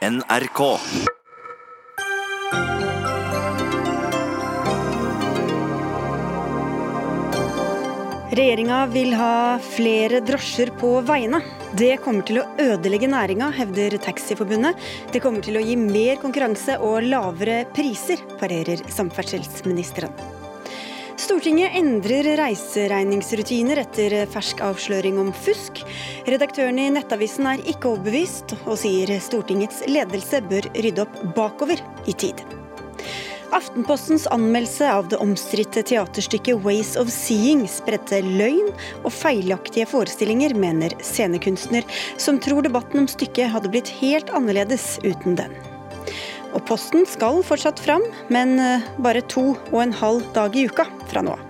NRK. Regjeringa vil ha flere drosjer på veiene. Det kommer til å ødelegge næringa, hevder Taxiforbundet. Det kommer til å gi mer konkurranse og lavere priser, parerer samferdselsministeren. Stortinget endrer reiseregningsrutiner etter fersk avsløring om fusk. Redaktøren i Nettavisen er ikke overbevist, og sier Stortingets ledelse bør rydde opp bakover i tid. Aftenpostens anmeldelse av det omstridte teaterstykket 'Ways of Seeing' spredte løgn og feilaktige forestillinger, mener scenekunstner, som tror debatten om stykket hadde blitt helt annerledes uten den. Og posten skal fortsatt fram, men eh, bare to og en halv dag i uka fra nå av.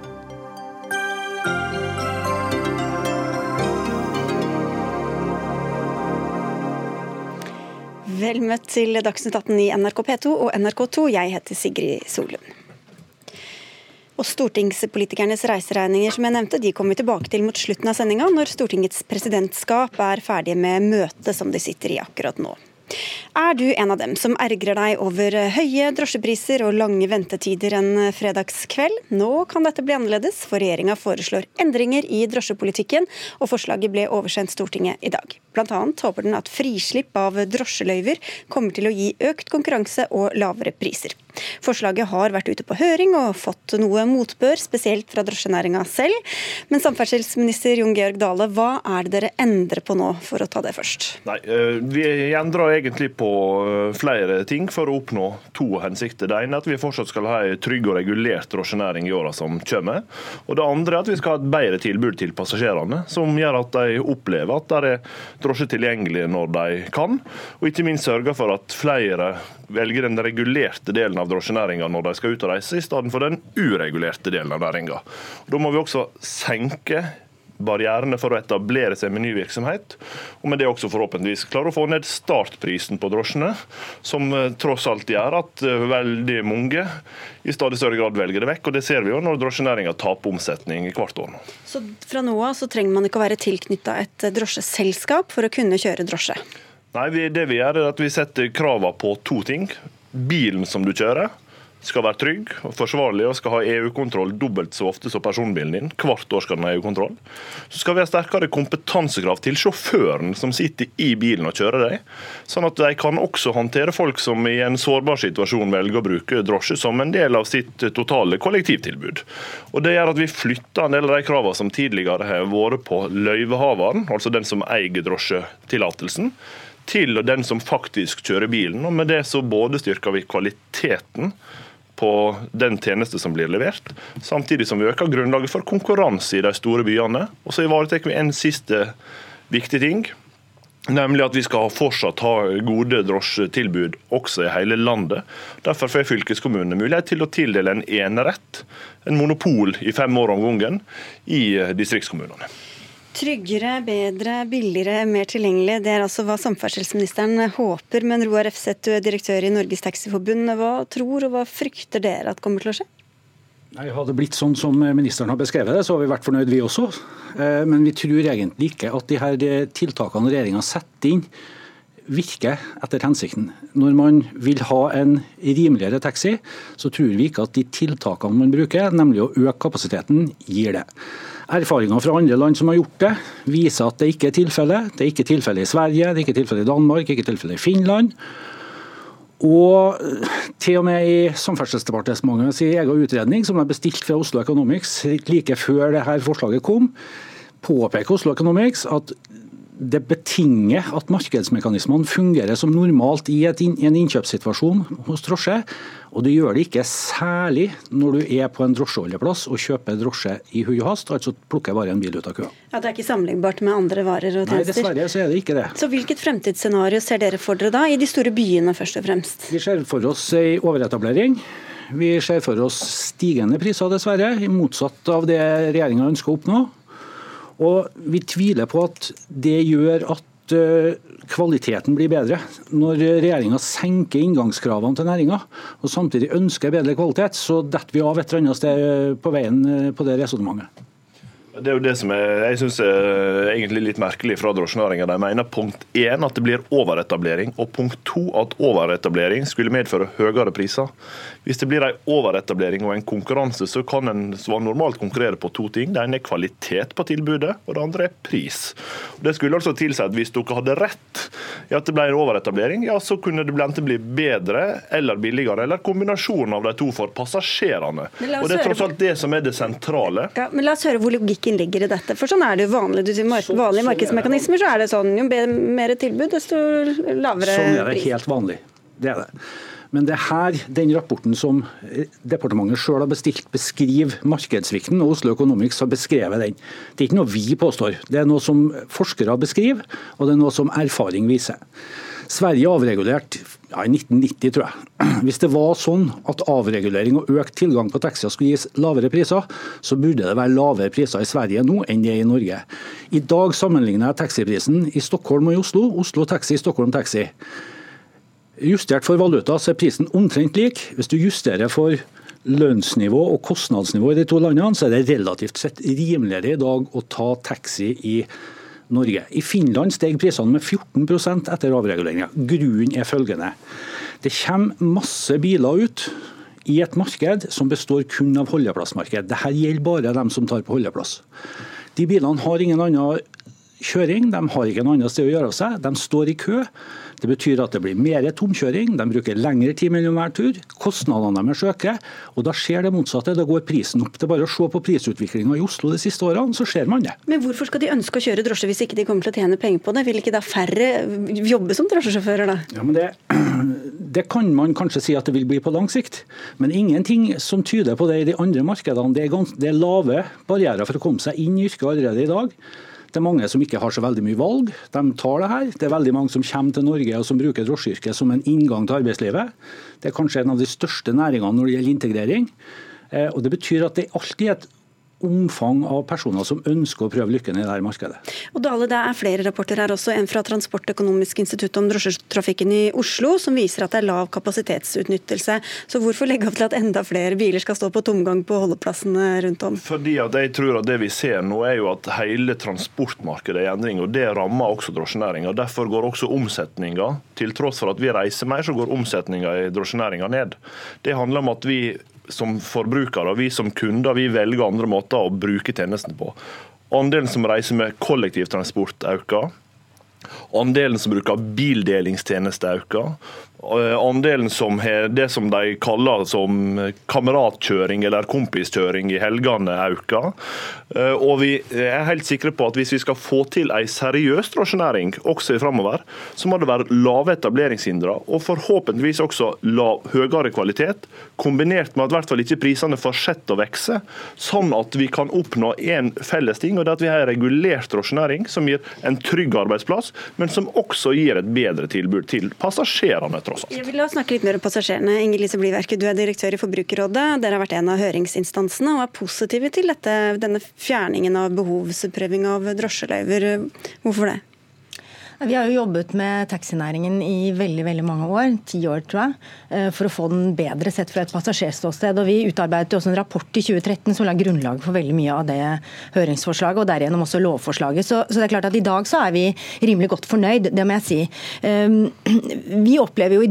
Vel møtt til Dagsnytt 18 i NRK P2 og NRK2. Jeg heter Sigrid Solund. Og Stortingspolitikernes reiseregninger som jeg nevnte, de kommer vi tilbake til mot slutten av sendinga, når Stortingets presidentskap er ferdig med møtet som de sitter i akkurat nå. Er du en av dem som ergrer deg over høye drosjepriser og lange ventetider en fredagskveld? Nå kan dette bli annerledes, for regjeringa foreslår endringer i drosjepolitikken, og forslaget ble oversendt Stortinget i dag. Blant annet håper den at frislipp av drosjeløyver kommer til å gi økt konkurranse og lavere priser. Forslaget har vært ute på høring og fått noe motbør, spesielt fra drosjenæringa selv. Men samferdselsminister Jon Georg Dale, hva er det dere endrer på nå, for å ta det først? Nei, Vi endrer egentlig på flere ting for å oppnå to hensikter. Det ene er at vi fortsatt skal ha en trygg og regulert drosjenæring i åra som kommer. Og det andre er at vi skal ha et bedre tilbud til passasjerene, som gjør at de opplever at det er drosje tilgjengelig når de kan. Og ikke minst sørge for at flere velger den regulerte delen av drosjenæringa når de skal ut og reise, i stedet for den uregulerte delen av næringa. Da må vi også senke barrierene for å etablere seg med ny virksomhet, og med det også forhåpentligvis klare å få ned startprisen på drosjene, som eh, tross alt gjør at eh, veldig mange i stadig større grad velger det vekk. og Det ser vi jo når drosjenæringa taper omsetning hvert år. Så fra nå av så trenger man ikke å være tilknytta et drosjeselskap for å kunne kjøre drosje? Nei, det vi gjør er at vi setter kravene på to ting bilen som du kjører, skal være trygg og forsvarlig og skal ha EU-kontroll dobbelt så ofte som personbilen din. Hvert år skal den ha EU-kontroll. Så skal vi ha sterkere kompetansekrav til sjåføren som sitter i bilen og kjører deg, sånn at de kan også håndtere folk som i en sårbar situasjon velger å bruke drosje som en del av sitt totale kollektivtilbud. Og Det gjør at vi flytter en del av de kravene som tidligere har vært på løyvehaveren, altså den som eier drosjetillatelsen til den som faktisk kjører bilen. og Med det så både styrker vi kvaliteten på den tjeneste som blir levert, samtidig som vi øker grunnlaget for konkurranse i de store byene. Og så ivaretar vi en siste viktig ting. Nemlig at vi skal fortsatt ha gode drosjetilbud også i hele landet. Derfor får fylkeskommunene mulighet til å tildele en enerett, en monopol i fem år om gangen, i distriktskommunene. Tryggere, bedre, billigere, mer tilgjengelig. Det er altså hva samferdselsministeren håper. Men Roar Refseth, du er direktør i Norges Taxiforbund. Hva tror og hva frykter dere at kommer til å skje? Nei, Hadde det blitt sånn som ministeren har beskrevet det, så har vi vært fornøyd, vi også. Eh, men vi tror egentlig ikke at de her tiltakene regjeringa setter inn, virker etter hensikten. Når man vil ha en rimeligere taxi, så tror vi ikke at de tiltakene man bruker, nemlig å øke kapasiteten, gir det. Erfaringer fra andre land som har gjort det, viser at det ikke er tilfellet. Det er ikke tilfellet i Sverige, det er ikke tilfellet i Danmark, ikke tilfellet i Finland. Og til og med i Samferdselsdepartementets egen utredning, som er bestilt fra Oslo Economics like før dette forslaget kom, påpeker Oslo Economics at det betinger at markedsmekanismene fungerer som normalt i en innkjøpssituasjon hos drosje. Og det gjør det ikke særlig når du er på en drosjeholdeplass og kjøper drosje i hui og hast, altså plukker bare en bil ut av køa. Ja, Det er ikke sammenlignbart med andre varer og tjenester? Nei, dessverre så er det ikke det. Så Hvilket fremtidsscenario ser dere for dere da, i de store byene først og fremst? Vi ser for oss ei overetablering. Vi ser for oss stigende priser, dessverre, motsatt av det regjeringa ønsker å oppnå. Og vi tviler på at det gjør at eh, kvaliteten blir bedre. Når regjeringa senker inngangskravene til næringa, og samtidig ønsker bedre kvalitet, så detter vi av et eller annet sted på veien eh, på det resonnementet. Det er jo det som er, jeg synes er egentlig litt merkelig fra drosjenæringa. De mener punkt én at det blir overetablering, og punkt to at overetablering skulle medføre høyere priser. Hvis det blir en overetablering og en konkurranse, så kan en normalt konkurrere på to ting. Det ene er kvalitet på tilbudet, og det andre er pris. Det skulle altså tilsi at hvis dere hadde rett i at det ble en overetablering, ja, så kunne det enten bli bedre eller billigere, eller kombinasjonen av de to for passasjerene. Og Det er tross alt det som er det sentrale. Ja, men La oss høre hvor logikken ligger i dette. For sånn er det jo vanlig. Du sier vanlige markedsmekanismer, så er det sånn jo mer tilbud, desto lavere pris. Sånn er det helt vanlig. Det er det. Men det er her den rapporten som departementet sjøl har bestilt, beskriver markedssvikten, og Oslo Economics har beskrevet den. Det er ikke noe vi påstår, det er noe som forskere beskriver, og det er noe som erfaring viser. Sverige avregulert ja, i 1990, tror jeg. Hvis det var sånn at avregulering og økt tilgang på taxier skulle gis lavere priser, så burde det være lavere priser i Sverige nå enn det er i Norge. I dag sammenligner jeg taxiprisen i Stockholm og i Oslo. Oslo Taxi, Stockholm Taxi. Justert for valuta så er prisen omtrent lik. Hvis du justerer for lønnsnivå og kostnadsnivå i de to landene, så er det relativt sett rimeligere i dag å ta taxi i Norge. I Finland steg prisene med 14% etter avreguleringa. Grunnen er følgende. Det kommer masse biler ut i et marked som består kun av holdeplassmarked. Dette gjelder bare dem som tar på holdeplass. De bilene har ingen annen kjøring, de har ikke noe annet sted å gjøre av seg. De står i kø. Det betyr at det blir mer tomkjøring, de bruker lengre tid mellom hver tur. Kostnadene deres øker, og da skjer det motsatte. Da går prisen opp. Det er bare å se på prisutviklinga i Oslo de siste årene, så ser man det. Men hvorfor skal de ønske å kjøre drosje hvis ikke de kommer til å tjene penger på det? Vil ikke da færre jobbe som drosjesjåfører, da? Ja, men det, det kan man kanskje si at det vil bli på lang sikt, men ingenting som tyder på det i de andre markedene. Det er, det er lave barrierer for å komme seg inn i yrket allerede i dag. Det er mange som ikke har så veldig mye valg. De tar det her. Det er veldig mange som kommer til Norge og som bruker drosjeyrket som en inngang til arbeidslivet. Det er kanskje en av de største næringene når det gjelder integrering. Eh, og Det betyr at det alltid er et omfang av personer som ønsker å prøve lykken i dette markedet. Og Dale, Det er flere rapporter her også, en fra Transportøkonomisk institutt om drosjetrafikken i Oslo, som viser at det er lav kapasitetsutnyttelse. Så Hvorfor legge opp til at enda flere biler skal stå på tomgang på holdeplassene rundt om? Fordi at jeg tror at Det vi ser nå er jo at hele transportmarkedet er i endring, og det rammer også drosjenæringa. Derfor går også omsetninga, til tross for at vi reiser mer, så går omsetninga i drosjenæringa ned. Det handler om at vi som forbrukere, og vi som kunder, vi velger andre måter å bruke tjenesten på. Andelen som reiser med kollektivtransport øker. Andelen som bruker bildelingstjenester øker. Eh, andelen som har det som de kaller som kameratkjøring eller kompiskjøring i helgene, øker. Eh, og vi er helt sikre på at hvis vi skal få til ei seriøs drosjenæring også i framover, så må det være lave etableringshindre og forhåpentligvis også lav, høyere kvalitet, kombinert med at i hvert fall ikke prisene fortsetter å vokse, sånn at vi kan oppnå én felles ting, og det er at vi har en regulert drosjenæring som gir en trygg arbeidsplass, men som også gir et bedre tilbud til passasjerene tross alt. Jeg vil snakke litt mer om passasjerene. Inger Lise Bliverke, du er direktør i Forbrukerrådet. Dere har vært en av høringsinstansene og er positive til dette, denne fjerningen av behovsprøving av drosjeløyver. Hvorfor det? Vi har jo jobbet med taxinæringen i veldig veldig mange år, ti år tror jeg, eh, for å få den bedre sett fra et passasjerståsted. Og Vi utarbeidet også en rapport i 2013 som la grunnlag for veldig mye av det høringsforslaget, og derigjennom også lovforslaget. Så, så, det er klart at i dag så er vi rimelig godt fornøyd, det må jeg si. Ehm, vi opplever jo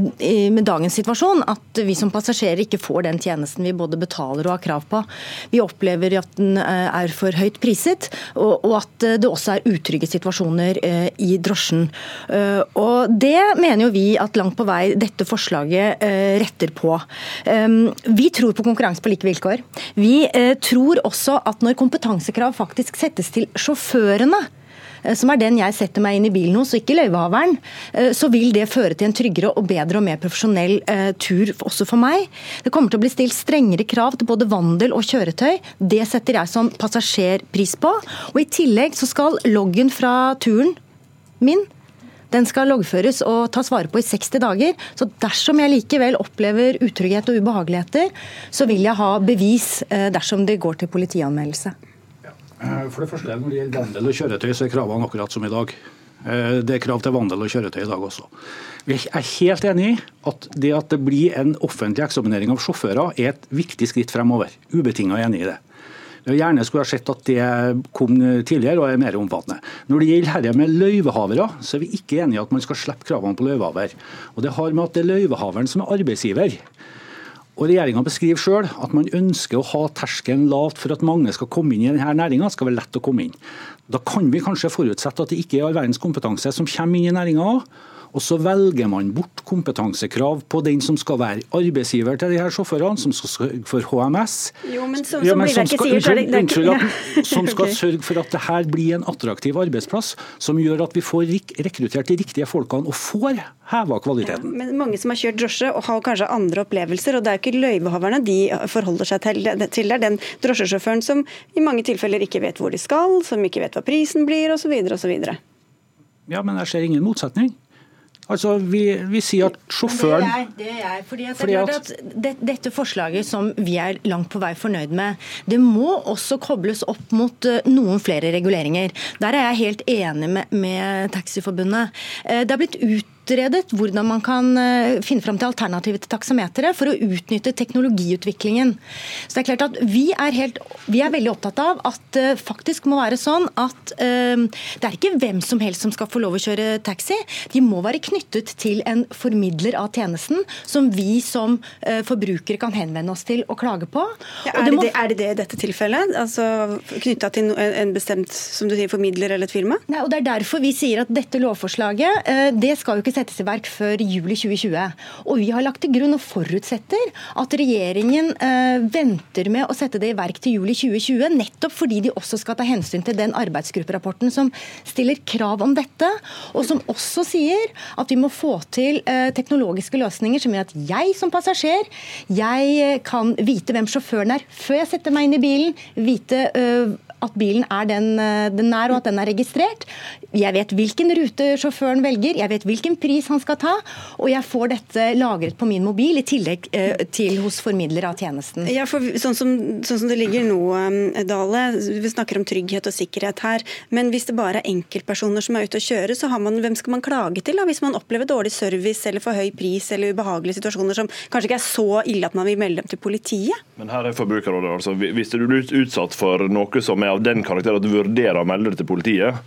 med dagens situasjon at vi som passasjerer ikke får den tjenesten vi både betaler og har krav på. Vi opplever at den eh, er for høyt priset, og at det også er utrygge situasjoner eh, i drosjen bransjen. Eh, og Det mener jo vi at langt på vei dette forslaget eh, retter på. Eh, vi tror på konkurranse på like vilkår. Vi tror også at når kompetansekrav faktisk settes til sjåførene, som er den jeg setter meg inn i bilen hos, og ikke løyvehaveren, så vil det føre til en tryggere og bedre og mer profesjonell tur også for meg. Det kommer til å bli stilt strengere krav til både vandel og kjøretøy. Det setter jeg som passasjer pris på. Og I tillegg så skal loggen fra turen min den skal loggføres og tas vare på i 60 dager. Så dersom jeg likevel opplever utrygghet og ubehageligheter, så vil jeg ha bevis eh, dersom det går til politianmeldelse. Eh, for det første, Når det gjelder vandel og kjøretøy, så er kravene akkurat som i dag. Eh, det er krav til vandel og kjøretøy i dag også. Vi er helt enig i at det at det blir en offentlig eksaminering av sjåfører, er et viktig skritt fremover. Ubetinga enig i det. Gjerne skulle ha sett at det kom tidligere og er mer omfattende. Når det gjelder dette med løyvehavere, så er vi ikke enige i at man skal slippe kravene på løyvehaver. Og Det har med at det er løyvehaveren som er arbeidsgiver. Og Regjeringa beskriver selv at man ønsker å ha terskelen lavt for at mange skal komme inn i denne næringa. skal være lett å komme inn. Da kan vi kanskje forutsette at det ikke er all verdens kompetanse som kommer inn i næringa òg. Og så velger man bort kompetansekrav på den som skal være arbeidsgiver til de her sjåførene, som skal sørge for HMS. Jo, men som ja, men som, skal, unnskyld, som skal sørge for at det her blir en attraktiv arbeidsplass, som gjør at vi får rekruttert de riktige folkene og får heva kvaliteten. Ja, men mange som har kjørt drosje og har kanskje andre opplevelser, og det er jo ikke løyvehaverne de forholder seg til. Det er den drosjesjåføren som i mange tilfeller ikke vet hvor de skal, som ikke vet hva prisen blir, osv. osv. Ja, men jeg ser ingen motsetning. Altså, vi, vi sier at sjåføren Det er jeg. Det er jeg. Fordi at fordi at... at det, dette forslaget som vi er langt på vei fornøyd med, det må også kobles opp mot uh, noen flere reguleringer. Der er jeg helt enig med, med Taxiforbundet. Uh, det har blitt ut utredet hvordan man kan eh, finne fram til alternativet til taksameteret for å utnytte teknologiutviklingen. Så Det er klart at vi er, helt, vi er veldig opptatt av at det faktisk må være sånn at uh, det er ikke hvem som helst som skal få lov å kjøre taxi. De må være knyttet til en formidler av tjenesten som vi som uh, forbrukere kan henvende oss til og klage på. Ja, er, det må... det, er, det det, i dette tilfellet? Altså Knytta til en bestemt som du sier, formidler eller et firma? Nei, og Det er derfor vi sier at dette lovforslaget uh, det skal jo ikke settes i verk før juli 2020. Og vi har lagt til grunn og forutsetter at regjeringen eh, venter med å sette det i verk til juli 2020, nettopp fordi de også skal ta hensyn til den arbeidsgrupperapporten som stiller krav om dette, og som også sier at vi må få til eh, teknologiske løsninger som gjør at jeg som passasjer jeg eh, kan vite hvem sjåføren er før jeg setter meg inn i bilen, vite øh, at bilen er den eh, den er, og at den er registrert. Jeg vet hvilken rute sjåføren velger, jeg vet hvilken pris han skal ta, og jeg får dette lagret på min mobil i tillegg eh, til hos formidler av tjenesten. Ja, for sånn som, sånn som det ligger nå, eh, Dale, vi snakker om trygghet og sikkerhet her, men hvis det bare er enkeltpersoner som er ute og kjører, så har man, hvem skal man klage til da, hvis man opplever dårlig service eller for høy pris eller ubehagelige situasjoner som kanskje ikke er så ille at man vil melde dem til politiet? Men her er Forbrukerrådet, altså. Hvis du blir utsatt for noe som er av den karakter at du vurderer å melde det til politiet,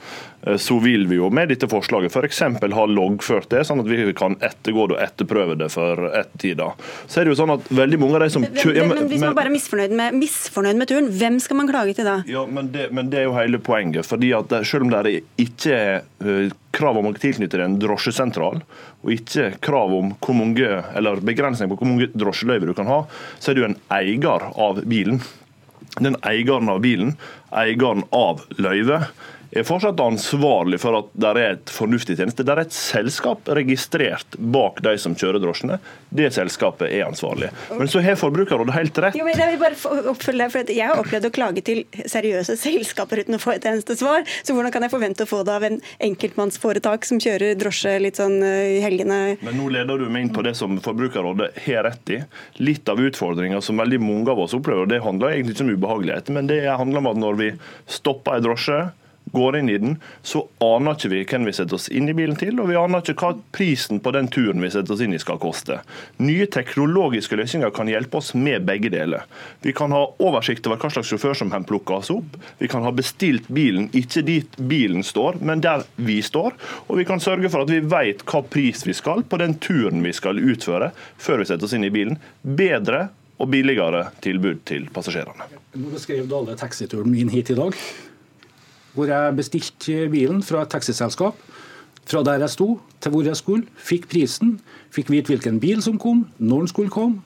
eh, så vil vi jo med dette forslaget f.eks. For ha loggført det, sånn at vi kan ettergå det og etterprøve det for ettertida. Så er det jo sånn at veldig mange av de som kjører men, men, Hvis man bare er misfornøyd med, misfornøyd med turen, hvem skal man klage til da? Ja, men det, men det er jo hele poenget. fordi at Selv om det ikke er eh, krav om å tilknytte en drosjesentral, og ikke krav om hvor mange, eller begrensning på hvor mange drosjeløyver du kan ha, så er du en eier av bilen den eieren av bilen, eieren av løyvet, er fortsatt ansvarlig for at det er et fornuftig tjeneste. Det er et selskap registrert bak de som kjører drosjene. Det selskapet er ansvarlig. Men så har Forbrukerrådet helt rett. Jo, men jeg vil bare oppfølge for Jeg har opplevd å klage til seriøse selskaper uten å få et eneste svar. Så hvordan kan jeg forvente å få det av en enkeltmannsforetak som kjører drosje litt sånn eh, i helgene? Men nå leder du meg inn på det som Forbrukerrådet har rett i. Litt av utfordringa som veldig mange av oss opplever, det handler egentlig ikke om ubehagelighet, men det handler om at når vi stopper en drosje går inn i den, så aner ikke vi hvem vi setter oss inn i bilen til, og vi aner ikke hva prisen på den turen vi setter oss inn i skal koste. Nye teknologiske løsninger kan hjelpe oss med begge deler. Vi kan ha oversikt over hva slags sjåfør som har plukka oss opp. Vi kan ha bestilt bilen ikke dit bilen står, men der vi står. Og vi kan sørge for at vi vet hva pris vi skal på den turen vi skal utføre, før vi setter oss inn i bilen. Bedre og billigere tilbud til passasjerene. Nå beskrev Dale taxituren min hit i dag hvor jeg bestilte bilen fra et taxiselskap. Fra der jeg sto til hvor jeg skulle. Fikk prisen, fikk vite hvilken bil som kom, når den skulle komme.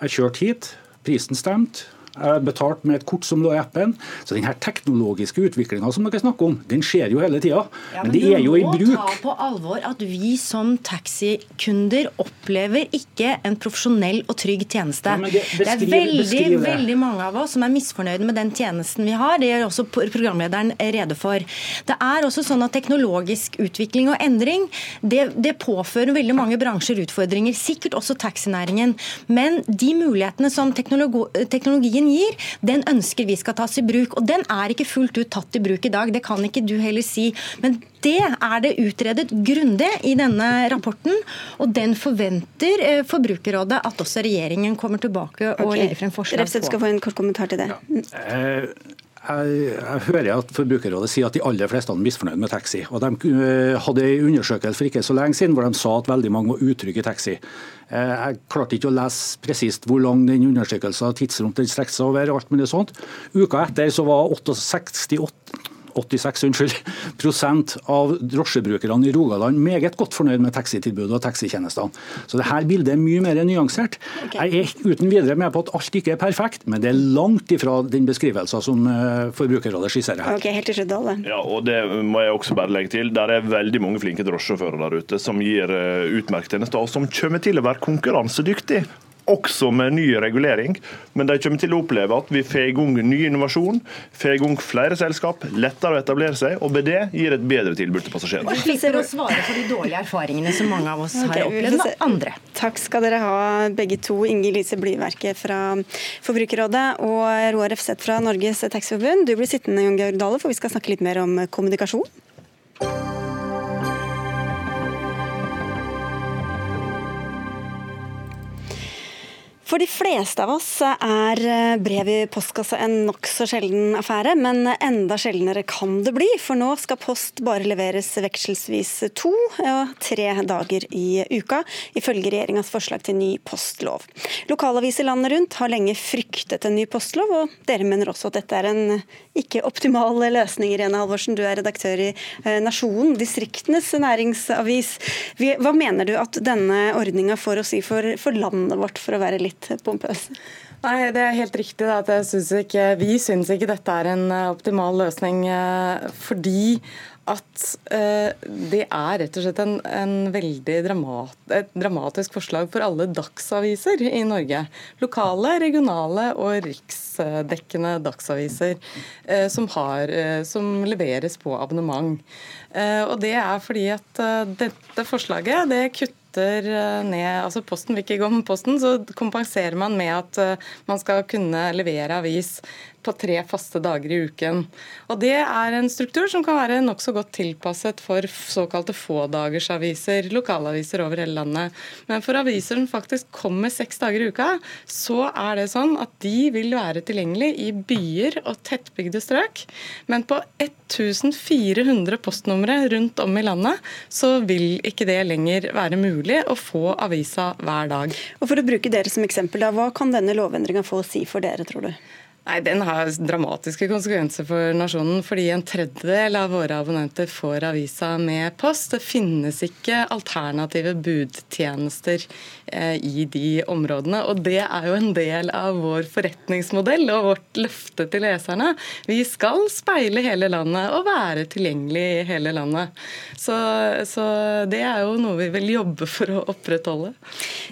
Jeg kjørte hit, prisen stemte. Jeg betalte med et kort som lå i appen. Så den her teknologiske utviklinga som dere snakker om, den skjer jo hele tida. Ja, men, men det er jo i bruk. Du må ta på alvor at vi som taxikunder opplever ikke en profesjonell og trygg tjeneste. Ja, det, det, er veldig, veldig mange av oss som er misfornøyde med den tjenesten vi har. Det gjør også programlederen rede for. Det er også sånn at teknologisk utvikling og endring det, det påfører veldig mange bransjer utfordringer. Sikkert også taxinæringen. Men de mulighetene som teknologien regjeringen gir, den ønsker vi skal tas i bruk. Og den er ikke fullt ut tatt i bruk i dag. Det kan ikke du heller si. Men det er det utredet grundig i denne rapporten, og den forventer eh, Forbrukerrådet at også regjeringen kommer tilbake og okay. legger frem forslag på. skal få en kort kommentar til det. Ja. Jeg, jeg, hører at Forbrukerrådet sier at de aller fleste er misfornøyd med taxi. Og De eh, hadde en undersøkelse for ikke så lenge siden hvor de sa at veldig mange var utrygge i taxi. Eh, jeg klarte ikke å lese presist hvor lang den undersøkelsen tidsrom den strekte seg over. alt mulig sånt. Uka etter så var 68, 86 unnskyld, prosent av drosjebrukerne i Rogaland meget godt fornøyd med taxitilbudet og taxitjenestene. Så det her bildet er mye mer nyansert. Okay. Jeg er uten videre med på at alt ikke er perfekt, men det er langt ifra den beskrivelsen som eh, Forbrukerrådet skisserer her. Ok, helt til slutt, Alle. Ja, og Det må jeg også bare legge til. Der er veldig mange flinke drosjesjåfører der ute som gir eh, utmerket tjenester, og som kommer til å være konkurransedyktige også med ny regulering. Men de kommer til å oppleve at vi får i gang ny innovasjon, får i gang flere selskap, lettere å etablere seg, og med det gir et bedre tilbud til passasjerene. Vi slipper å svare for de dårlige erfaringene som mange av oss har opplevd med andre. Takk skal dere ha, begge to. Inge Lise Blyverket fra Forbrukerrådet og Roar Refseth fra Norges Taxiforbund. Du blir sittende, Jon Georg Dale, for vi skal snakke litt mer om kommunikasjon. For de fleste av oss er eh, brev i postkassa en nokså sjelden affære, men enda sjeldnere kan det bli. For nå skal post bare leveres vekselsvis to og tre dager i uka, ifølge regjeringas forslag til ny postlov. Lokalaviser landet rundt har lenge fryktet en ny postlov, og dere mener også at dette er en ikke optimale løsninger, Irene Halvorsen, du er redaktør i eh, Nasjonen, distriktenes næringsavis. Hva mener du at denne ordninga får å si for, for landet vårt, for å være litt pompøs. Nei, Det er helt riktig. at synes ikke, Vi syns ikke dette er en eh, optimal løsning. Eh, fordi at eh, det er rett og slett en, en veldig dramat, et dramatisk forslag for alle dagsaviser i Norge. Lokale, regionale og riksdekkende dagsaviser eh, som, har, eh, som, leveres på abonnement. og Det er fordi at dette forslaget det kutter eh, ned altså Posten vil ikke gå med Posten, så kompenserer man med at eh, man skal kunne levere avis på tre faste dager i uken. Og Det er en struktur som kan være nokså godt tilpasset for såkalte fådagersaviser, lokalaviser over hele landet. Men for aviser som faktisk kommer seks dager i uka, så er det sånn at de vil være tilgjengelig i byer og tettbygde strøk. Men på 1400 postnumre rundt om i landet, så vil ikke det lenger være mulig å få avisa hver dag. Og For å bruke dere som eksempel, da, hva kan denne lovendringa få å si for dere, tror du? Nei, Den har dramatiske konsekvenser for nasjonen, fordi en tredjedel av våre abonnenter får avisa med post. Det finnes ikke alternative budtjenester eh, i de områdene. Og det er jo en del av vår forretningsmodell og vårt løfte til leserne. Vi skal speile hele landet og være tilgjengelig i hele landet. Så, så det er jo noe vi vil jobbe for å opprettholde.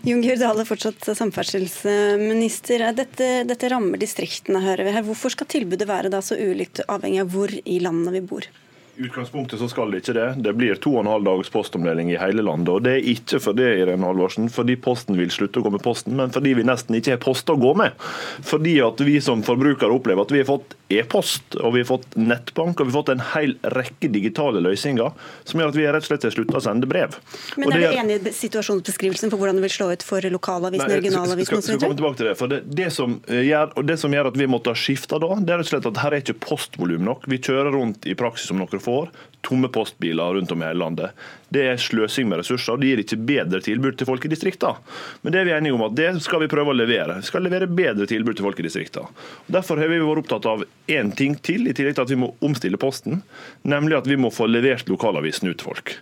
Jon Georg Dale, fortsatt samferdselsminister. Dette, dette rammer distriktene hører vi her. Hvorfor skal tilbudet være da så ulikt avhengig av hvor i landet vi bor? Utgangspunktet så skal det ikke det. Det blir to og en halv dags postomdeling i hele landet. og Det er ikke for det, Irene Halvorsen, fordi Posten vil slutte å gå med Posten, men fordi vi nesten ikke har post å gå med. Fordi at vi som forbrukere opplever at vi har fått e-post, og vi har fått nettbank og vi har fått en hel rekke digitale løsninger som gjør at vi rett og slett har slutta å sende brev. Men Er du enig i situasjonsbeskrivelsen for hvordan det vil slå ut for lokalavisen, regionalavisen osv.? Det. For det, det, som eh, gjør, og det som gjør at vi måtte ha skifta da, det er rett og slett at her er ikke postvolum nok. Vi kjører rundt i praksis om noen får tomme postbiler rundt om i hele landet. Det er sløsing med ressurser, og det gir ikke bedre tilbud til folk i distriktene. Men det er vi enige om at det skal vi prøve å levere. Vi skal levere bedre tilbud til folk i distriktene. Derfor har vi vært opptatt av én ting til, i tillegg til at vi må omstille Posten, nemlig at vi må få levert lokalavisen ut til folk.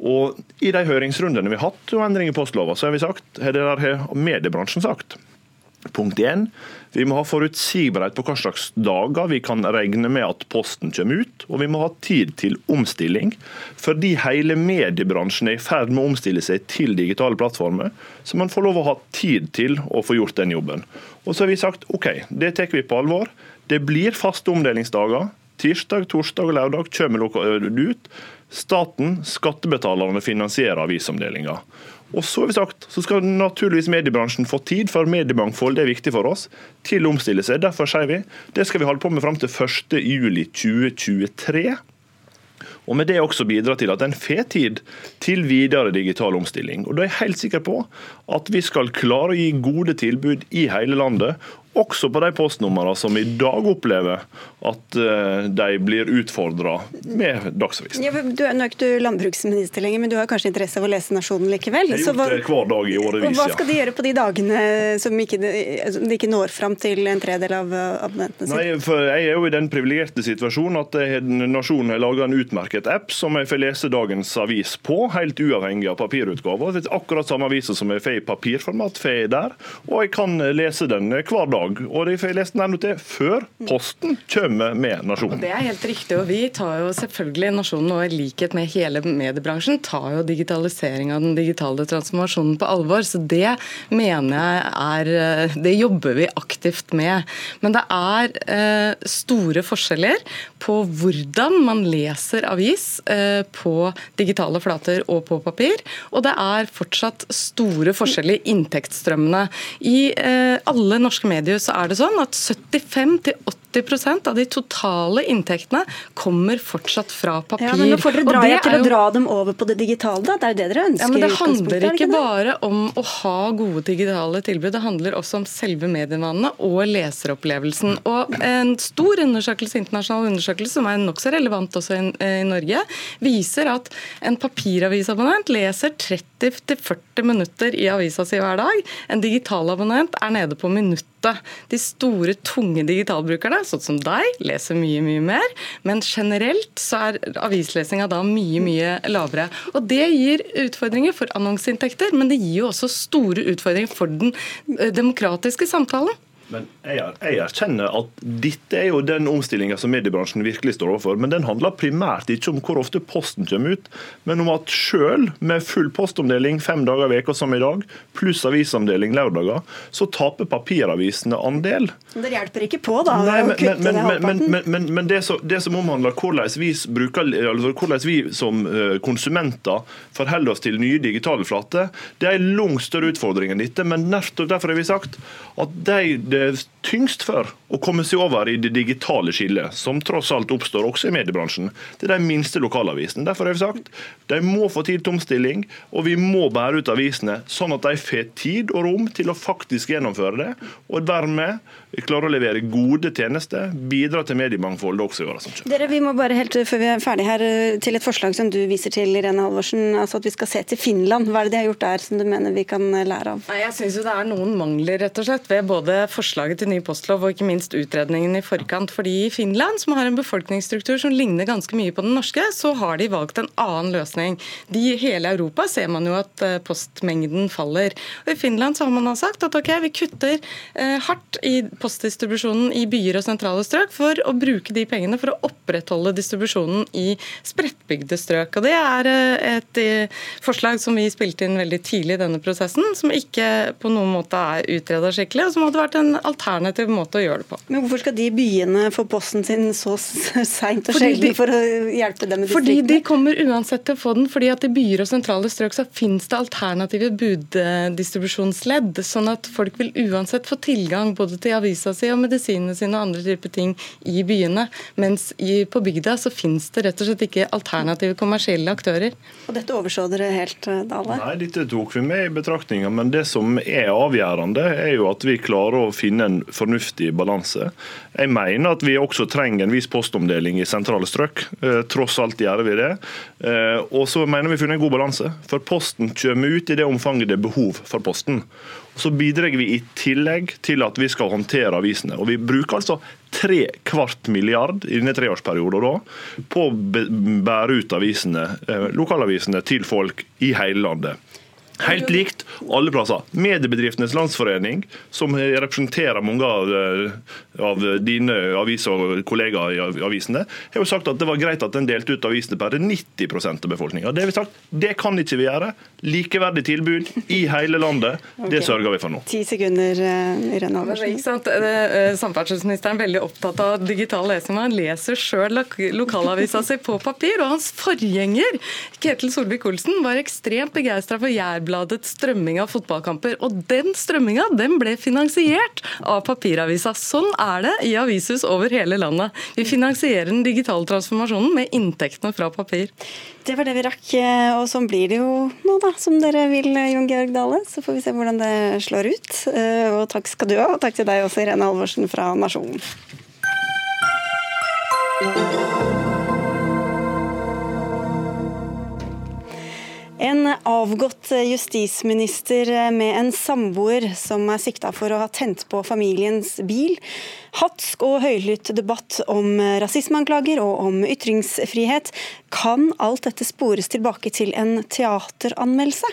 Og I de høringsrundene vi har hatt om endring i postlova, så har vi sagt, har mediebransjen sagt. Punkt 1. Vi må ha forutsigbarhet på hva slags dager vi kan regne med at posten kommer ut. Og vi må ha tid til omstilling. Fordi hele mediebransjen er i ferd med å omstille seg til digitale plattformer. Så man får lov å ha tid til å få gjort den jobben. Og så har vi sagt OK, det tar vi på alvor. Det blir faste omdelingsdager. Tirsdag, torsdag og lørdag kommer det ut. Staten, skattebetalerne, finansierer avisomdelinga. Og så har vi sagt, så skal naturligvis mediebransjen få tid, for mediemangfold er viktig for oss, til å omstille seg. Derfor sier vi det skal vi holde på med fram til 1.7.2023. Og med det også bidra til at en får tid til videre digital omstilling. Og Da er jeg helt sikker på at vi skal klare å gi gode tilbud i hele landet, også på de postnumrene som i dag opplever at eh, de blir utfordra med Dagsavisen. Ja, du er, nå er ikke du landbruksminister lenger, men du har kanskje interesse av å lese Nasjonen likevel? Jeg har gjort det hver dag i årevis, Hva skal de gjøre på de dagene som ikke, som de ikke når fram til en tredel av abonnentene sine? Nei, for Jeg er jo i den privilegerte situasjonen at Nasjonen har laga en utmerket app som jeg får lese dagens avis på, helt uavhengig av papirutgaver. Akkurat samme aviser som jeg får i papirformat, får jeg der. Og jeg kan lese den hver dag dag. Og de får lest den til før Posten kommer med Nasjonen. Det er helt riktig. og Vi tar jo selvfølgelig Nasjonen og i likhet med hele mediebransjen tar jo digitalisering av den digitale transformasjonen på alvor. Så det mener jeg er Det jobber vi aktivt med. Men det er eh, store forskjeller på hvordan man leser avis eh, på digitale flater og på papir. Og det er fortsatt store forskjeller i inntektsstrømmene. I eh, alle norske medier så er det sånn at 75-80 80% av de totale inntektene kommer fortsatt fra papir. Ja, men Nå får dere dra dere til å dra dem over på det digitale, da. Det er jo det dere ønsker? Ja, men Det handler ikke bare om å ha gode digitale tilbud, det handler også om selve medievanene og leseropplevelsen. Og En stor undersøkelse, internasjonal undersøkelse, som er nokså relevant også i, i Norge, viser at en papiravisabonnent leser 30-40 minutter i avisa si hver dag. En digitalabonnent er nede på minuttet. De store, tunge digitalbrukerne sånn som deg, leser mye, mye mer. Men generelt så er avislesinga da mye, mye lavere. Og det gir utfordringer for annonseinntekter, men det gir jo også store utfordringer for den eh, demokratiske samtalen. Men jeg, erkjenner at dette er jo den omstillinga som mediebransjen virkelig står overfor. Men den handler primært ikke om hvor ofte posten kommer ut, men om at sjøl med full postomdeling fem dager i veka som i dag, pluss avisomdeling lørdager, så taper papiravisene andel. Men det hjelper ikke på, da? Nei, men, men, men, men, men det, så, det, som omhandler hvordan vi, bruker, altså hvordan vi som eh, konsumenter forholder oss til nye digitale flater, det er en langt større utfordring enn dette. Men nettopp derfor har vi sagt at de, de tyngst for å komme seg over i det digitale skillet, som tross alt oppstår også i mediebransjen, det er de minste lokalavisene. Derfor har vi sagt de må få tid til omstilling, og vi må bære ut avisene sånn at de får tid og rom til å faktisk gjennomføre det, og dermed klare å levere gode tjenester, bidra til mediemangfoldet også i åra som kommer. Dere, vi må bare helt før vi er ferdig her, til et forslag som du viser til, Irene Halvorsen, altså at vi skal se til Finland. Hva er det de har gjort der som du mener vi kan lære av? Nei, jeg synes jo det er noen mangler rett og slett ved både forslaget til ny postlov og ikke minst utredningen i forkant. Fordi i Finland, som har en befolkningsstruktur som ligner ganske mye på den norske, så har de valgt en annen løsning. I hele Europa ser man jo at eh, postmengden faller. Og I Finland så har man sagt at ok, vi kutter eh, hardt i postdistribusjonen i byer og sentrale strøk for å bruke de pengene for å opprettholde distribusjonen i spredtbygde strøk. Og Det er eh, et forslag som vi spilte inn veldig tidlig i denne prosessen, som ikke på noen måte er utreda skikkelig, og som hadde vært en alternativ måte å gjøre det på. Men Hvorfor skal de byene få posten sin så seint og sjelden for å hjelpe dem med distriktene? Fordi de kommer uansett til å få den, fordi at i byer og sentrale strøk så finnes det alternative buddistribusjonsledd, sånn at folk vil uansett få tilgang både til avisa si og medisinene sine og andre typer ting i byene. Mens i, på bygda så finnes det rett og slett ikke alternative kommersielle aktører. Og dette overså dere helt, eh, Dale? Nei, dette tok vi med i betraktninga. Men det som er avgjørende, er jo at vi klarer å finne en fornuftig balanse. Jeg mener at vi også trenger en viss postomdeling i sentrale strøk. Eh, tross alt gjør vi det. Eh, og så mener vi har funnet en god balanse. For posten kommer ut i det omfanget det er behov for posten. Så bidrar vi i tillegg til at vi skal håndtere avisene. Og Vi bruker altså tre kvart milliard i denne treårsperioden da, på å bære ut avisene, eh, lokalavisene til folk i hele landet. Helt likt alle plasser. Mediebedriftenes landsforening, som representerer mange av, eh, av dine aviser og kollegaer i avisene, har jo sagt at det var greit at den delte ut avisene per 90% av befolkninga. Det, har vi sagt, det kan ikke vi gjøre. Likeverdig tilbud i hele landet, okay. det sørger vi for nå. Ti sekunder, eh, Irene Halvorsen. Eh, samferdselsministeren er veldig opptatt av digital lesing. Han leser sjøl lokalavisa si på papir. Og hans forgjenger, Ketil Solvik-Olsen, var ekstremt begeistra for Jærblad ubladet strømming av fotballkamper. Og den strømminga den ble finansiert av papiravisa. Sånn er det i avishus over hele landet. Vi finansierer den digitale transformasjonen med inntektene fra papir. Det var det vi rakk, eh, og sånn blir det jo nå, da, som dere vil, Jon Georg Dale. Så får vi se hvordan det slår ut. Eh, og takk skal du ha, og takk til deg også, Irene Halvorsen fra Nasjonen. En avgått justisminister med en samboer som er sikta for å ha tent på familiens bil, Hatsk og høylytt debatt om rasismeanklager og om ytringsfrihet. Kan alt dette spores tilbake til en teateranmeldelse?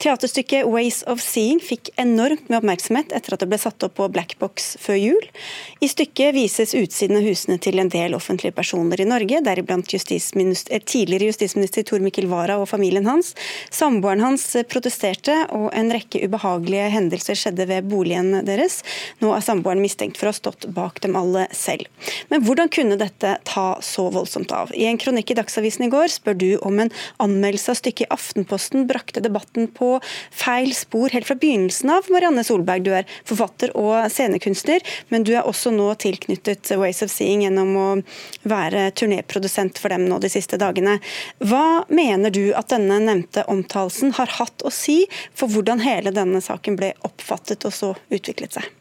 Teaterstykket 'Ways of Seeing' fikk enormt med oppmerksomhet etter at det ble satt opp på Blackbox før jul. I stykket vises utsiden av husene til en del offentlige personer i Norge, deriblant justisminister, eh, tidligere justisminister Tor Mikkel Wara og familien hans. Samboeren hans protesterte, og en rekke ubehagelige hendelser skjedde ved boligen deres. Nå er samboeren mistenkt for å ha stått bak dem alle selv. Men hvordan kunne dette ta så voldsomt av? I en kronikk i Dagsavisen i går spør du om en anmeldelse av stykket i Aftenposten brakte debatten på feil spor helt fra begynnelsen av. Marianne Solberg, du er forfatter og scenekunstner, men du er også nå tilknyttet Ways of Seeing gjennom å være turnéprodusent for dem nå de siste dagene. Hva mener du at denne nevnte omtalelsen har hatt å si for hvordan hele denne saken ble oppfattet og så utviklet seg?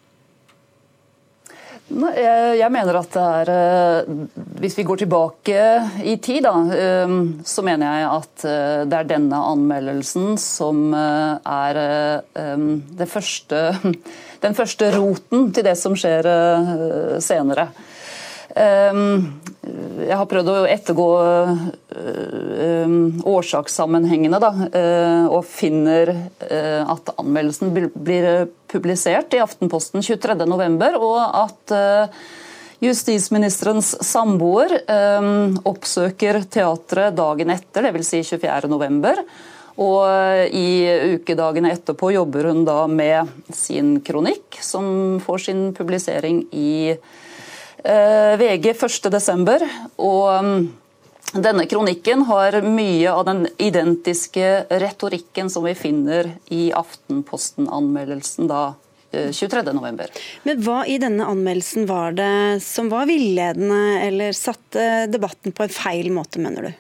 Jeg mener at det er eh, Hvis vi går tilbake i tid, da, eh, så mener jeg at eh, det er denne anmeldelsen som er første, den første roten til det som skjer senere. Jeg har prøvd å ettergå årsakssammenhengene, da, og finner at anmeldelsen blir publisert i Aftenposten 23.11, og at justisministerens samboer oppsøker teatret dagen etter, dvs. Si 24.11. Og i ukedagene etterpå jobber hun da med sin kronikk, som får sin publisering i Eh, VG 1.12. Og mm, denne kronikken har mye av den identiske retorikken som vi finner i Aftenposten-anmeldelsen da 23.11. Eh, Men hva i denne anmeldelsen var det som var villedende, eller satte debatten på en feil måte, mener du?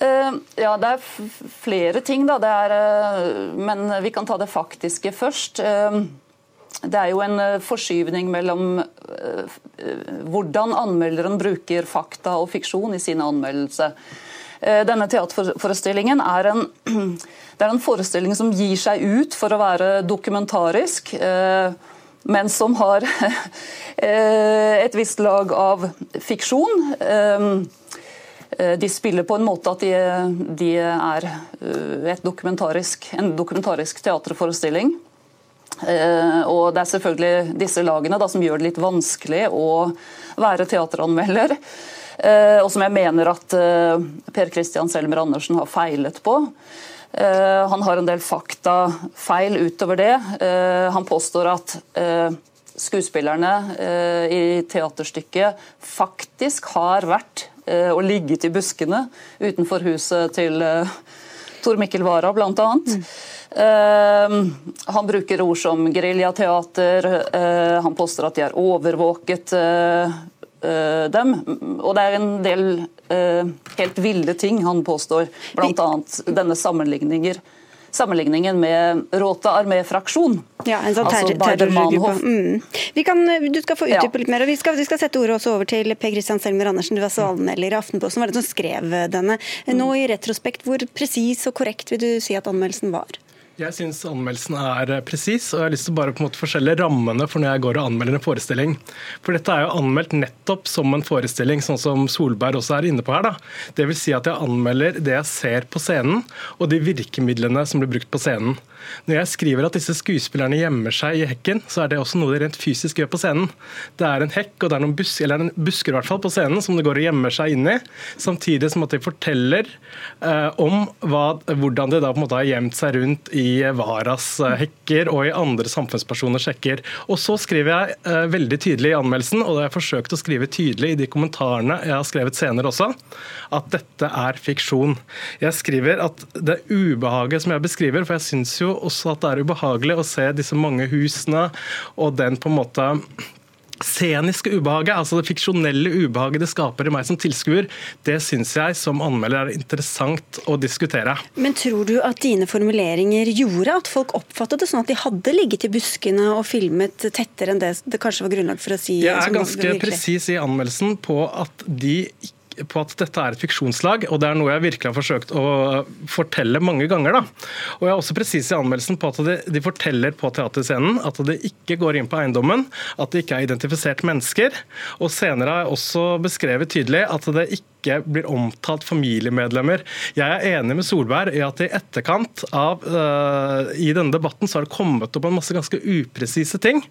Eh, ja, det er flere ting, da. Er, men vi kan ta det faktiske først. Det er jo en eh, forskyvning mellom eh, hvordan anmelderen bruker fakta og fiksjon i sin anmeldelse. Eh, denne teaterforestillingen er en, er en, forestilling som gir seg ut for å være dokumentarisk, men som har et visst lag av fiksjon. De spiller på en måte at de, de er dokumentarisk, en dokumentarisk teaterforestilling. Eh, og Det er selvfølgelig disse lagene da, som gjør det litt vanskelig å være teateranmelder. Eh, og som jeg mener at eh, Per Christian Selmer Andersen har feilet på. Han har en del faktafeil utover det. Han påstår at skuespillerne i teaterstykket faktisk har vært og ligget i buskene utenfor huset til Tor Mikkel Wara, bl.a. Mm. Uh, han bruker ord som geriljateater, uh, han påstår at de har overvåket uh, dem. Og det er en del helt ville ting han påstår, bl.a. denne sammenligninger sammenligningen med Råta arméfraksjon. Ja, en sånn altså terrorgruppe. Mm. Du skal få utdype litt mer. og vi skal, vi skal, sette ordet også over til Per Kristian Selmer Andersen, du var svalmelder i Aftenposten. var det som skrev denne. Nå i retrospekt, hvor presis og korrekt vil du si at anmeldelsen var? Jeg syns anmeldelsen er eh, presis, og jeg har lyst til å bare på en måte forskjelle rammene for når jeg går og anmelder en forestilling. For dette er jo anmeldt nettopp som en forestilling, sånn som Solberg også er inne på her. da. Vil si at jeg anmelder det jeg ser på scenen, og de virkemidlene som blir brukt på scenen. Når jeg skriver at disse skuespillerne gjemmer seg i hekken, så er det også noe de rent fysisk gjør på scenen. Det er en hekk, og det er noen bus eller en busker i hvert fall på scenen som det går og gjemmer seg inn i, samtidig som at de forteller eh, om hva, hvordan de da på en måte har gjemt seg rundt i Varas hekker og i andre samfunnspersoners hekker. Og så skriver jeg eh, veldig tydelig i anmeldelsen, og det har jeg forsøkt å skrive tydelig i de kommentarene jeg har skrevet senere også, at dette er fiksjon. Jeg skriver at det ubehaget som jeg beskriver, for jeg syns jo også at det er ubehagelig å se disse mange husene og den på en måte sceniske ubehaget, altså det fiksjonelle ubehaget det skaper i meg som tilskuer, det syns jeg som anmelder er interessant å diskutere. Men tror du at dine formuleringer gjorde at folk oppfattet det sånn at de hadde ligget i buskene og filmet tettere enn det det kanskje var grunnlag for å si? Jeg er ganske presis i anmeldelsen på at de ikke på at dette er et fiksjonslag, og det er noe jeg virkelig har forsøkt å fortelle mange ganger. Da. Og Jeg er også presis i anmeldelsen på at de, de, forteller på teaterscenen at det ikke går inn på eiendommen, at det ikke er identifisert mennesker. Og senere har jeg også beskrevet tydelig at det ikke ikke blir omtalt familiemedlemmer. Jeg er enig med Solberg i at i etterkant av uh, i denne debatten så har det kommet opp en masse ganske upresise ting.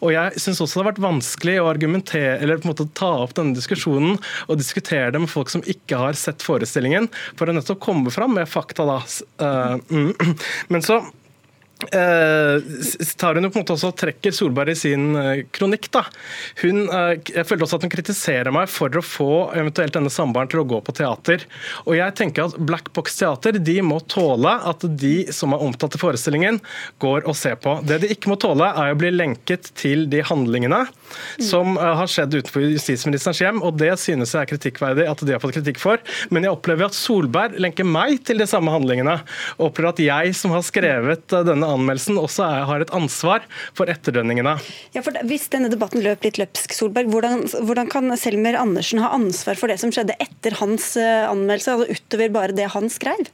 Og jeg syns også det har vært vanskelig å argumentere, eller på en måte ta opp denne diskusjonen og diskutere det med folk som ikke har sett forestillingen, for å nettopp komme fram med fakta. da. Uh, Men så tar hun på en måte også trekker Solberg i sin eh, kronikk. da. Hun, eh, jeg føler også at hun kritiserer meg for å få eventuelt denne samboeren til å gå på teater. Og jeg tenker at Black Box Teater de må tåle at de som er omtalt i forestillingen, går og ser på. Det de ikke må tåle, er å bli lenket til de handlingene som har skjedd utenfor justisministerens hjem, og det synes jeg er kritikkverdig at de har fått kritikk for. Men jeg opplever at Solberg lenker meg til de samme handlingene, og opplever at jeg som har skrevet denne denne anmeldelsen også er, har et ansvar for etterdønningene. Ja, for Hvis denne debatten løp litt løpsk, Solberg, hvordan, hvordan kan Selmer Andersen ha ansvar for det som skjedde etter hans eh, anmeldelse, altså utover bare det han skrev?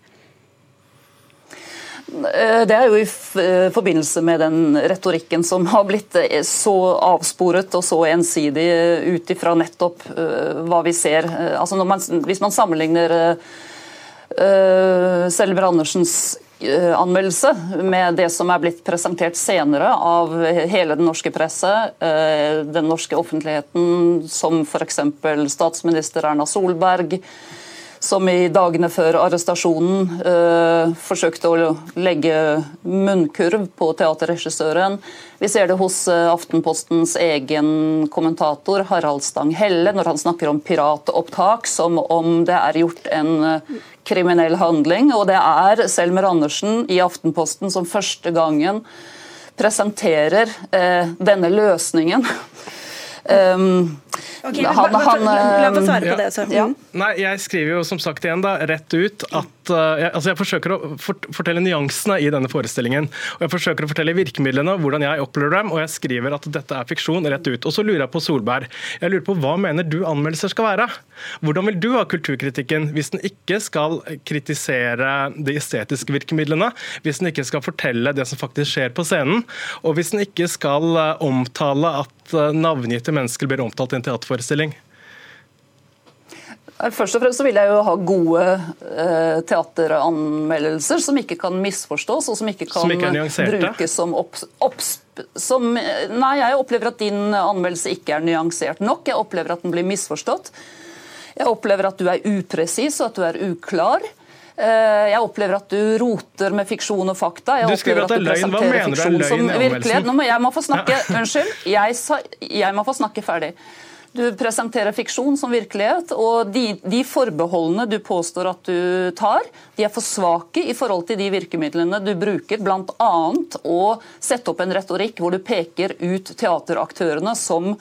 Eh, det er jo i eh, forbindelse med den retorikken som har blitt så avsporet og så ensidig ut ifra nettopp hva vi ser. Altså man, hvis man sammenligner Selmer Andersens anmeldelse med det som er blitt presentert senere av hele den norske presse, eh, den norske offentligheten, som f.eks. statsminister Erna Solberg, som i dagene før arrestasjonen eh, forsøkte å legge munnkurv på teaterregissøren. Vi ser det hos eh, Aftenpostens egen kommentator Harald Stang-Helle når han snakker om piratopptak som om det er gjort en kriminell handling. Og det er Selmer Andersen i Aftenposten som første gangen presenterer eh, denne løsningen. Um, Okay, han, han, la meg svare på det. Så. Ja. Nei, Jeg skriver jo som sagt igjen da, rett ut at uh, jeg, altså jeg forsøker å fort, fortelle nyansene i denne forestillingen. og Jeg forsøker å fortelle virkemidlene, hvordan jeg opplever dem, og jeg skriver at dette er fiksjon rett ut. Og Så lurer jeg på Solberg. Jeg lurer på Hva mener du anmeldelser skal være? Hvordan vil du ha kulturkritikken hvis den ikke skal kritisere de estetiske virkemidlene, hvis den ikke skal fortelle det som faktisk skjer på scenen, og hvis den ikke skal uh, omtale at uh, navngitte mennesker blir omtalt i en teaterforestilling? Først og fremst så vil jeg jo ha gode eh, teateranmeldelser som ikke kan misforstås, og som ikke kan som ikke brukes som opps... Som, nei, jeg opplever at din anmeldelse ikke er nyansert nok. Jeg opplever at den blir misforstått. Jeg opplever at du er upresis og at du er uklar. Eh, jeg opplever at du roter med fiksjon og fakta. Jeg du skriver at det er løgn. Hva mener du er løgn anmeldelsen? Nå må jeg må få snakke, Unnskyld. Jeg, sa, jeg må få snakke ferdig. Du presenterer fiksjon som virkelighet, og de, de, forbeholdene du påstår at du tar, de er for svake i forhold til de virkemidlene du bruker, bl.a. å sette opp en retorikk hvor du peker ut teateraktørene som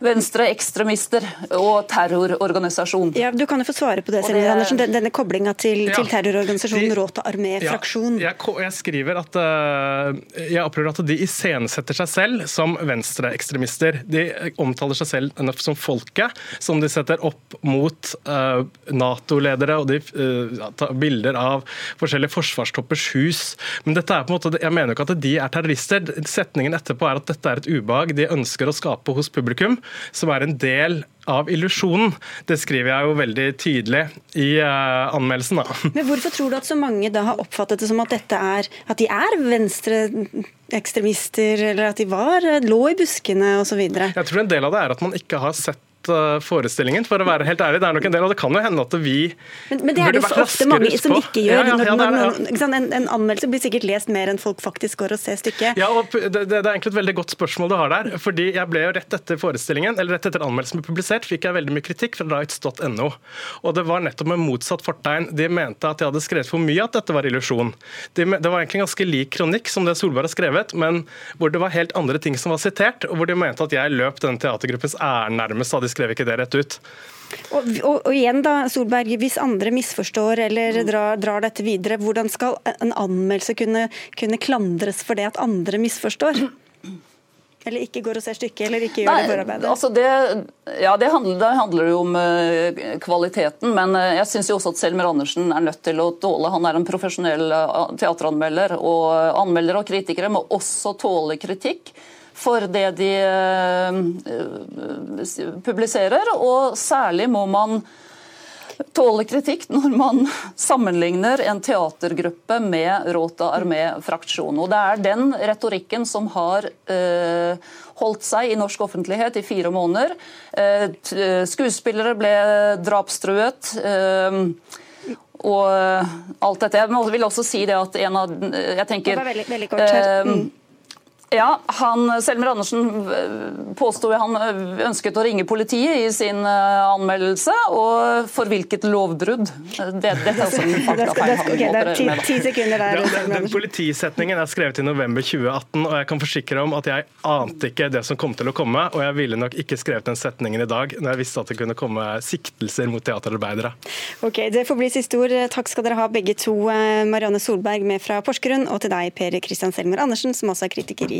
venstreekstremister og terrororganisasjon. Ja, Du kan jo få svare på det, Selin Andersen. Denne, denne koblinga til, ja, til, terrororganisasjonen Råta armé-fraksjon. Ja, jeg, jeg, skriver at uh, jeg opplever at de iscenesetter seg selv som venstreekstremister. De omtaler seg selv som folket, som de setter opp mot uh, Nato-ledere, og de uh, tar bilder av forskjellige forsvarstoppers hus. Men dette er på en måte, jeg mener jo ikke at de er terrorister. Setningen etterpå er at dette er et ubehag de ønsker å skape hos publikum som er en del av illusjonen. Det skriver jeg jo veldig tydelig i uh, anmeldelsen. Da. Men Hvorfor tror du at så mange da har oppfattet det som at, dette er, at de er venstreekstremister, eller at de var, lå i buskene osv.? Jeg tror en del av det er at man ikke har sett uh, forestillingen, for å være helt ærlig. Det er nok en del, og det kan jo hende at vi Men, men det er det jo ofte mange som ikke gjør. Ja, ja, når, når, når, en, en, anmeldelse blir sikkert lest mer enn folk faktisk går og ser stykket. Ja, og det, det, er egentlig et veldig godt spørsmål du har der. fordi jeg ble jo rett etter forestillingen, eller rett etter anmeldelsen ble publisert, fikk jeg veldig mye kritikk fra rights.no. Og det var nettopp med motsatt fortegn. De mente at jeg hadde skrevet for mye at dette var illusjon. De, det var egentlig en ganske lik kronikk som det Solberg har skrevet, men hvor det var helt andre ting som var sitert, og hvor de mente at jeg løp denne teatergruppens ære nærmest, de skrev ikke det rett ut. Og, og, og, igjen da, Solberg, Hvis andre misforstår eller drar, drar dette videre, hvordan skal en anmeldelse kunne, kunne klandres for det at andre misforstår? Eller ikke går og ser stykket, eller ikke gjør Nei, det forarbeidet? Altså det, ja, det handler, det handler, jo om uh, kvaliteten, men uh, jeg syns også at Selmer Andersen er nødt til å tåle Han er en profesjonell uh, teateranmelder, og anmeldere og kritikere må også tåle kritikk for det de publiserer, og særlig må man tåle kritikk når man sammenligner en teatergruppe med Rota Armé-fraksjon. Og Det er den retorikken som har eh, holdt seg i norsk offentlighet i fire måneder. Eh, skuespillere ble drapstruet. Eh, og alt dette. Jeg vil også si det at en av Jeg tenker veldig, veldig kort her. Eh, mm. Ja, han, Selmer Andersen påsto han ønsket å ringe politiet i sin anmeldelse. Og for hvilket lovbrudd? Det, det er sånn faktafeil han okay, det er ti, ti sekunder der. Ja, den, den politisetningen er skrevet i november 2018, og jeg kan forsikre om at jeg ante ikke det som kom til å komme, og jeg ville nok ikke skrevet den setningen i dag når jeg visste at det kunne komme siktelser mot teaterarbeidere. Ok, Det får bli siste ord. Takk skal dere ha begge to. Eh, Marianne Solberg med fra Porsgrunn, og til deg Per Christian Selmer Andersen, som også er kritiker i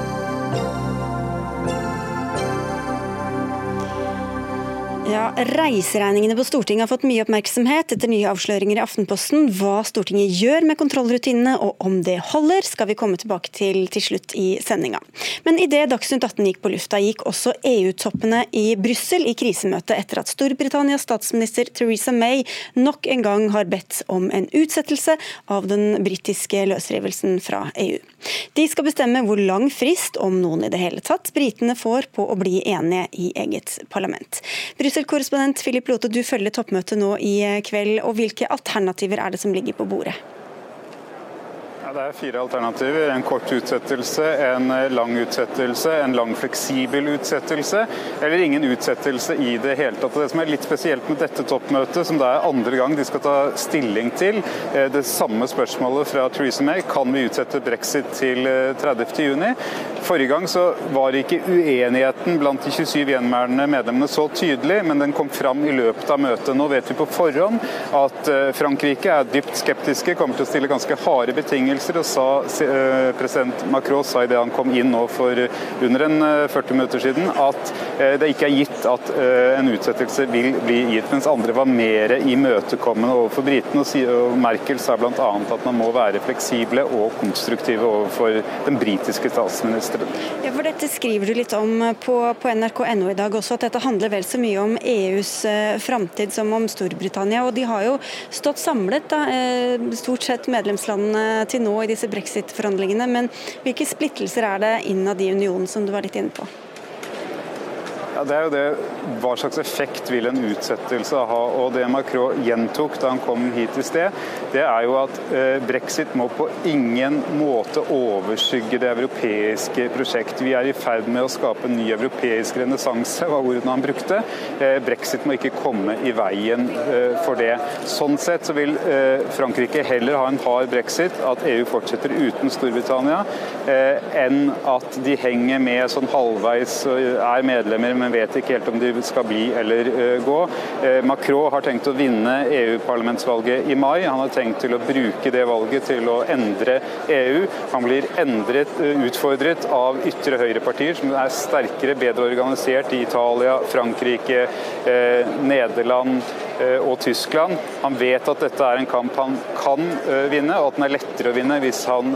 Ja, Reiseregningene på Stortinget har fått mye oppmerksomhet etter nye avsløringer i Aftenposten. Hva Stortinget gjør med kontrollrutinene og om det holder, skal vi komme tilbake til til slutt i sendinga. Men idet Dagsnytt 18 gikk på lufta, gikk også EU-toppene i Brussel i krisemøte etter at Storbritannias statsminister Theresa May nok en gang har bedt om en utsettelse av den britiske løsrivelsen fra EU. De skal bestemme hvor lang frist, om noen i det hele tatt, britene får på å bli enige i eget parlament. Brussel Brussel-korrespondent Philip Lote, du følger toppmøtet nå i kveld. og Hvilke alternativer er det som ligger på bordet? Det er fire alternativer. En kort utsettelse, en lang utsettelse, en lang fleksibel utsettelse, eller ingen utsettelse i det hele tatt. Det som er litt spesielt med dette toppmøtet, som det er andre gang de skal ta stilling til, eh, det samme spørsmålet fra Theresa May, kan vi utsette brexit til 30.6? Eh, Forrige gang så var ikke uenigheten blant de 27 gjenværende medlemmene så tydelig, men den kom fram i løpet av møtet. Nå vet vi på forhånd at eh, Frankrike er dypt skeptiske, kommer til å stille ganske harde betingelser betingelser. og sa, eh, President Macron sa idet han kom inn nå for under en 40 eh, minutter siden, at eh, det ikke er gitt at en utsettelse vil bli gitt. Mens andre var mer imøtekommende overfor britene. Og Merkel sa bl.a. at man må være fleksible og konstruktive overfor den britiske statsministeren. Ja, for Dette skriver du litt om på, på nrk.no i dag også, at dette handler vel så mye om EUs framtid som om Storbritannia. og De har jo stått samlet, da, stort sett medlemslandene til nå i disse brexit-forhandlingene. Men hvilke splittelser er det innad i unionen, som du var litt inne på? Ja, det er jo det. Hva slags effekt vil en utsettelse ha? Og Det Macron gjentok da han kom hit i sted, det er jo at eh, brexit må på ingen måte overskygge det europeiske prosjekt. Vi er i ferd med å skape en ny europeisk renessanse, var ordene han brukte. Eh, brexit må ikke komme i veien eh, for det. Sånn sett så vil Frankrike heller ha en hard brexit, at EU fortsetter uten Storbritannia, enn at de henger med sånn halvveis og er medlemmer men vet ikke helt om de skal bli eller eh, gå. Eh, Macron har tenkt å vinne EU-parlamentsvalget i mai. Han har tenkt til å bruke det valget til å endre EU. Han blir endret, eh, utfordret av ytre høyrepartier som er sterkere, bedre organisert i Italia, Frankrike, Nederland og Tyskland. Han vet at dette er en kamp han kan vinne, og at den er lettere å vinne hvis han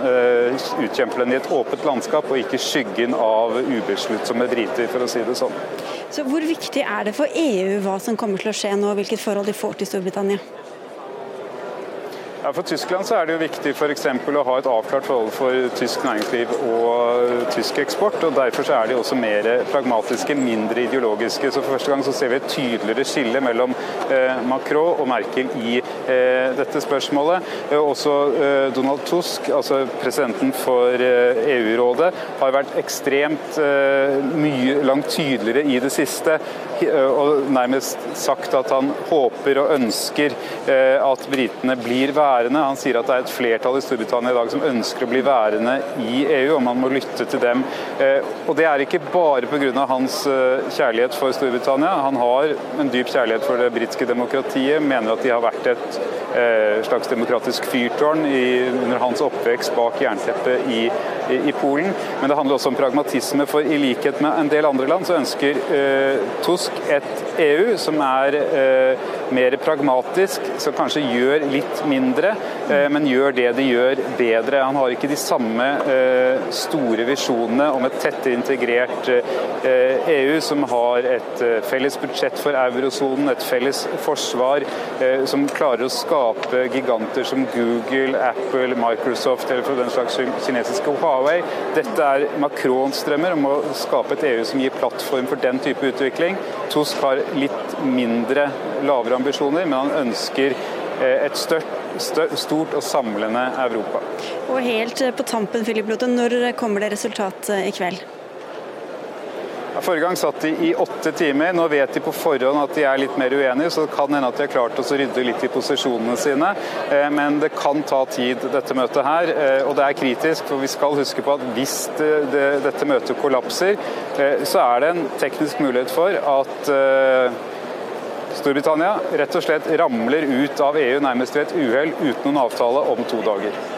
utkjemper den i et åpent landskap og ikke skyggen av ubesluttsomme briter, for å si det sånn. Så Hvor viktig er det for EU hva som kommer til å skje nå, hvilket forhold de får til Storbritannia? Ja, For Tyskland så er det jo viktig f.eks. å ha et avklart forhold for tysk næringsliv og tysk eksport. og Derfor så er de også mer pragmatiske, mindre ideologiske. Så For første gang så ser vi et tydeligere skille mellom eh, Macron og Merkel i eh, dette spørsmålet. Eh, også eh, Donald Tusk, altså presidenten for EU-rådet, eh, e har vært ekstremt eh, mye langt tydeligere i det siste. Og nærmest sagt at han håper og ønsker at britene blir værende værende. Han sier at det er et flertall i Storbritannia i dag som ønsker å bli værende i EU, og man må lytte til dem. Eh, og Det er ikke bare pga. hans eh, kjærlighet for Storbritannia. Han har en dyp kjærlighet for det britiske demokratiet, mener at de har vært et eh, slags demokratisk fyrtårn under hans oppvekst bak jernteppet i, i, i, Polen. Men det handler også om pragmatisme, for i likhet med en del andre land så ønsker Tusk et EU som er mer pragmatisk, som kanskje gjør litt mindre, eh, men gjør det de gjør bedre. Han har ikke de samme eh, store visjonene om et tettere integrert EU eh, e som har et felles budsjett for eurosonen, et felles forsvar, som klarer å skape giganter som Google, Apple, Microsoft eller for den slags kinesiske Huawei. Dette er Macrons drømmer om å skape et EU som gir plattform for den type utvikling. Tusk har litt mindre lavere ambisjoner, men han ønsker et størt, stort og samlende Europa. Og helt eh, på tampen, Philip Lotte, når kommer det resultat eh, i kveld? Forrige gang satt de i åtte timer. Nå vet de på forhånd at de er litt mer uenige, så det kan hende at de har klart å rydde litt i posisjonene sine. Men det kan ta tid, dette møtet her. Og det er kritisk, for vi skal huske på at hvis det, det, dette møtet kollapser, så er det en teknisk mulighet for at Storbritannia rett og slett ramler ut av EU nærmest ved et uhell uten noen avtale om to dager.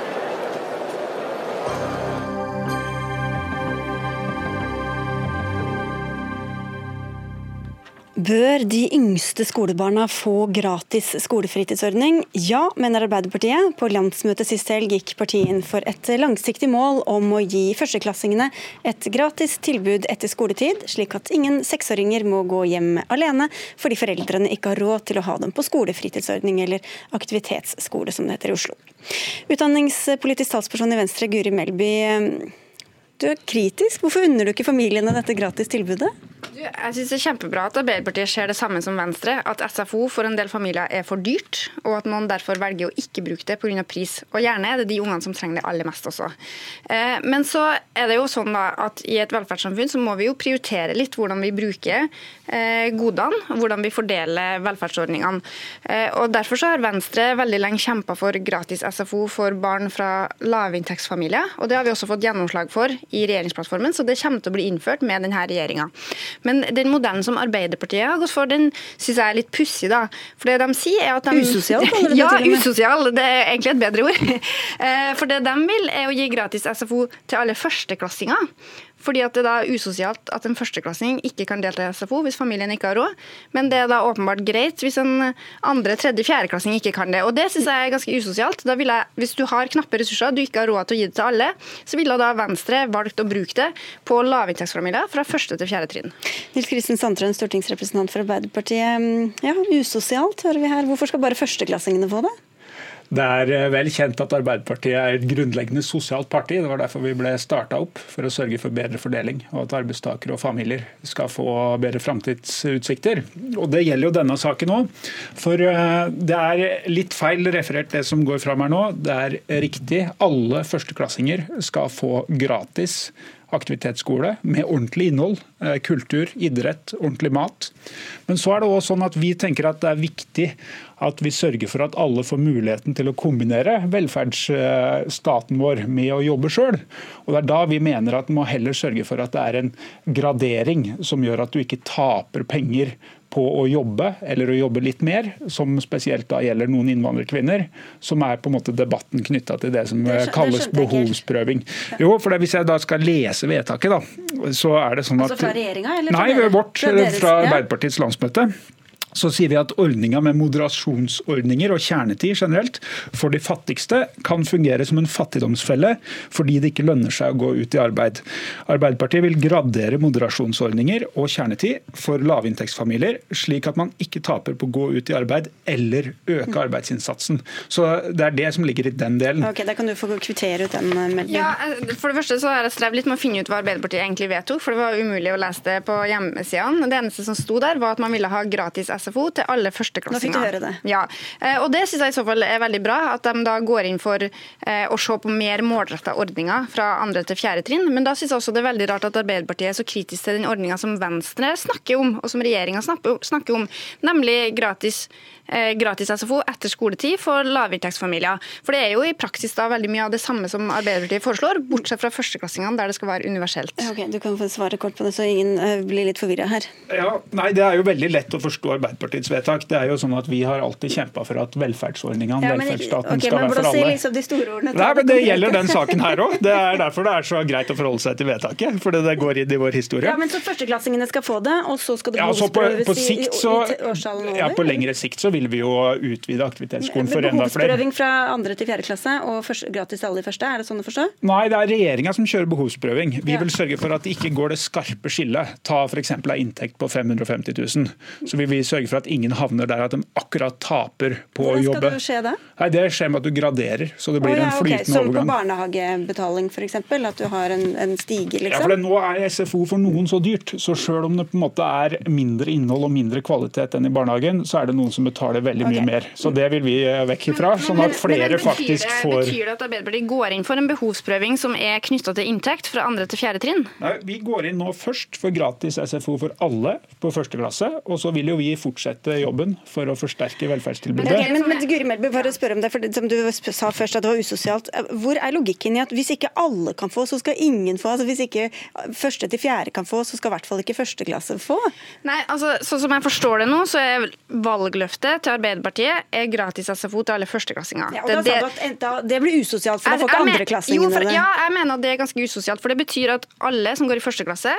Bør de yngste skolebarna få gratis skolefritidsordning? Ja, mener Arbeiderpartiet. På landsmøtet sist helg gikk partiet inn for et langsiktig mål om å gi førsteklassingene et gratis tilbud etter skoletid, slik at ingen seksåringer må gå hjem alene fordi foreldrene ikke har råd til å ha dem på skolefritidsordning eller aktivitetsskole, som det heter i Oslo. Utdanningspolitisk talsperson i Venstre, Guri Melby. Du er kritisk. Hvorfor unner du ikke familiene dette gratis tilbudet? Jeg synes Det er kjempebra at Arbeiderpartiet ser det samme som Venstre, at SFO for en del familier er for dyrt, og at noen derfor velger å ikke bruke det pga. pris. Og Gjerne er det de ungene som trenger det aller mest også. Eh, men så er det jo sånn da at i et velferdssamfunn så må vi jo prioritere litt hvordan vi bruker eh, godene, hvordan vi fordeler velferdsordningene. Eh, og Derfor så har Venstre veldig lenge kjempa for gratis SFO for barn fra lavinntektsfamilier, og det har vi også fått gjennomslag for i regjeringsplattformen, så det kommer til å bli innført med denne regjeringa. Men den modellen som Arbeiderpartiet har gått for, den syns jeg er litt pussig. da. For det de sier er at de... Usosial, kaller det Ja, usosial. Det er egentlig et bedre ord. Eh, for det de vil, er å gi gratis SFO til alle førsteklassinger. Fordi at det er usosialt at en førsteklassing ikke kan delta i SFO hvis familien ikke har råd. Men det er da åpenbart greit hvis en andre, tredje, fjerdeklassing ikke kan det. Og det syns jeg er ganske usosialt. Da jeg, Hvis du har knappe ressurser, du ikke har råd til å gi det til alle, så ville da Venstre valgt å bruke det på lavinntektsfamilier fra første til fjerde trinn. Nils Kristin Sandtrøen, stortingsrepresentant for Arbeiderpartiet. Ja, usosialt hører vi her. Hvorfor skal bare førsteklassingene få det? Det er eh, vel kjent at Arbeiderpartiet er et grunnleggende sosialt parti. Det var derfor vi ble starta opp, for å sørge for bedre fordeling, og at arbeidstakere og familier skal få bedre framtidsutsikter. Og Det gjelder jo denne saken òg. For eh, det er litt feil referert det som går fram her nå. Det er riktig. Alle førsteklassinger skal få gratis aktivitetsskole med ordentlig innhold. Eh, kultur, idrett, ordentlig mat. Men så er det også sånn at vi tenker at det er viktig at vi sørger for at alle får muligheten til å kombinere velferdsstaten vår med å jobbe sjøl. Det er da vi mener at vi må heller sørge for at det er en gradering som gjør at du ikke taper penger på å jobbe, eller å jobbe litt mer, som spesielt da gjelder noen innvandrerkvinner, som er på en måte debatten knytta til det som det kalles behovsprøving. Jo, for Hvis jeg da skal lese vedtaket, da, så er det sånn altså at Altså fra regjeringa, Nei, dere? vårt, fra, fra Arbeiderpartiets landsmøte så sier vi at ordninga med moderasjonsordninger og kjernetid generelt for de fattigste kan fungere som en fattigdomsfelle fordi det ikke lønner seg å gå ut i arbeid. Arbeiderpartiet vil gradere moderasjonsordninger og kjernetid for lavinntektsfamilier, slik at man ikke taper på å gå ut i arbeid eller øke arbeidsinnsatsen. Så Det er det som ligger i den delen. Ok, Da kan du få kvittere ut den, meldingen. Ja, eh, for det første så har jeg strevd litt med å finne ut hva Arbeiderpartiet egentlig vedtok, for det var umulig å lese det på hjemmesidene. Det eneste som sto der, var at man ville ha gratis SFO til alle førsteklassinger. Nå fikk du høre det. Ja, eh, og det syns jeg i så fall er veldig bra, at de da går inn for eh, å se på mer målretta ordninger fra andre til fjerde trinn. Men da syns jeg også det er veldig rart at Arbeiderpartiet er så kritisk til den ordninga som Venstre snakker om, og som regjeringa snakker om, nemlig gratis Eh, gratis SFO etter skoletid for lavinntektsfamilier. For det er jo i praksis da veldig mye av det samme som Arbeiderpartiet foreslår, bortsett fra førsteklassingene der det skal være universelt. Ok, Du kan få svare kort på det, så ingen blir litt forvirra her. Ja, nei, Det er jo veldig lett å forstå Arbeiderpartiets vedtak. Det er jo sånn at Vi har alltid kjempa for at velferdsordningene, ja, velferdsstaten, okay, skal være for alle. Liksom de store ordene, nei, men Det gjelder den saken her òg. Det er derfor det er så greit å forholde seg til vedtaket. Fordi det går inn i vår historie. Ja, men Så førsteklassingene skal få det, og så skal det ja, behovsprøves på, på sikt, så, i, i årstallen over? Ja, På lengre sikt så vil vi jo utvide aktivitetsskolen for enda flere. Behovsprøving fra andre til fjerde klasse og først, gratis til alle i første, er det sånn å forstå? Nei, det er regjeringa som kjører behovsprøving. Vi ja. vil sørge for at det ikke går det skarpe skillet. Ta f.eks. ei inntekt på 550 000. Så vi vil sørge for at ingen havner der at de akkurat taper på Hvordan å jobbe. Hvordan skal det skje da? Nei, Det skjer med at du graderer, så det blir oh, ja, en flytende okay. Som overgang. Som på barnehagebetaling f.eks., at du har en, en stige, liksom? Ja, for Nå er SFO for noen så dyrt, så selv om det på en måte er mindre innhold og mindre kvalitet enn i barnehagen, så er det noen som betaler veldig okay. mye mer. Så det vil vi eh, vekk ifra, sånn at flere faktisk får Betyr det at Arbeiderpartiet går inn for en behovsprøving som er knytta til inntekt fra andre til fjerde trinn? Nei, Vi går inn nå først for gratis SFO for alle på første klasse, og så vil jo vi fortsette jobben for å forsterke velferdstilbudet. Men, men, men Guri Melby, bare spørre om det, for som du sa først at det var usosialt. Hvor er logikken i at hvis ikke alle kan få, så skal ingen få? Altså Hvis ikke første til fjerde kan få, så skal i hvert fall ikke første klasse få? Nei, altså Sånn som jeg forstår det nå, så er valgløftet til Arbeiderpartiet er gratis SFO til alle førsteklassinger. Ja, og da det, at det, blir usosialt, for da får ikke andreklassingene det. Ja, jeg mener at det er ganske usosialt. For det betyr at alle som går i første klasse,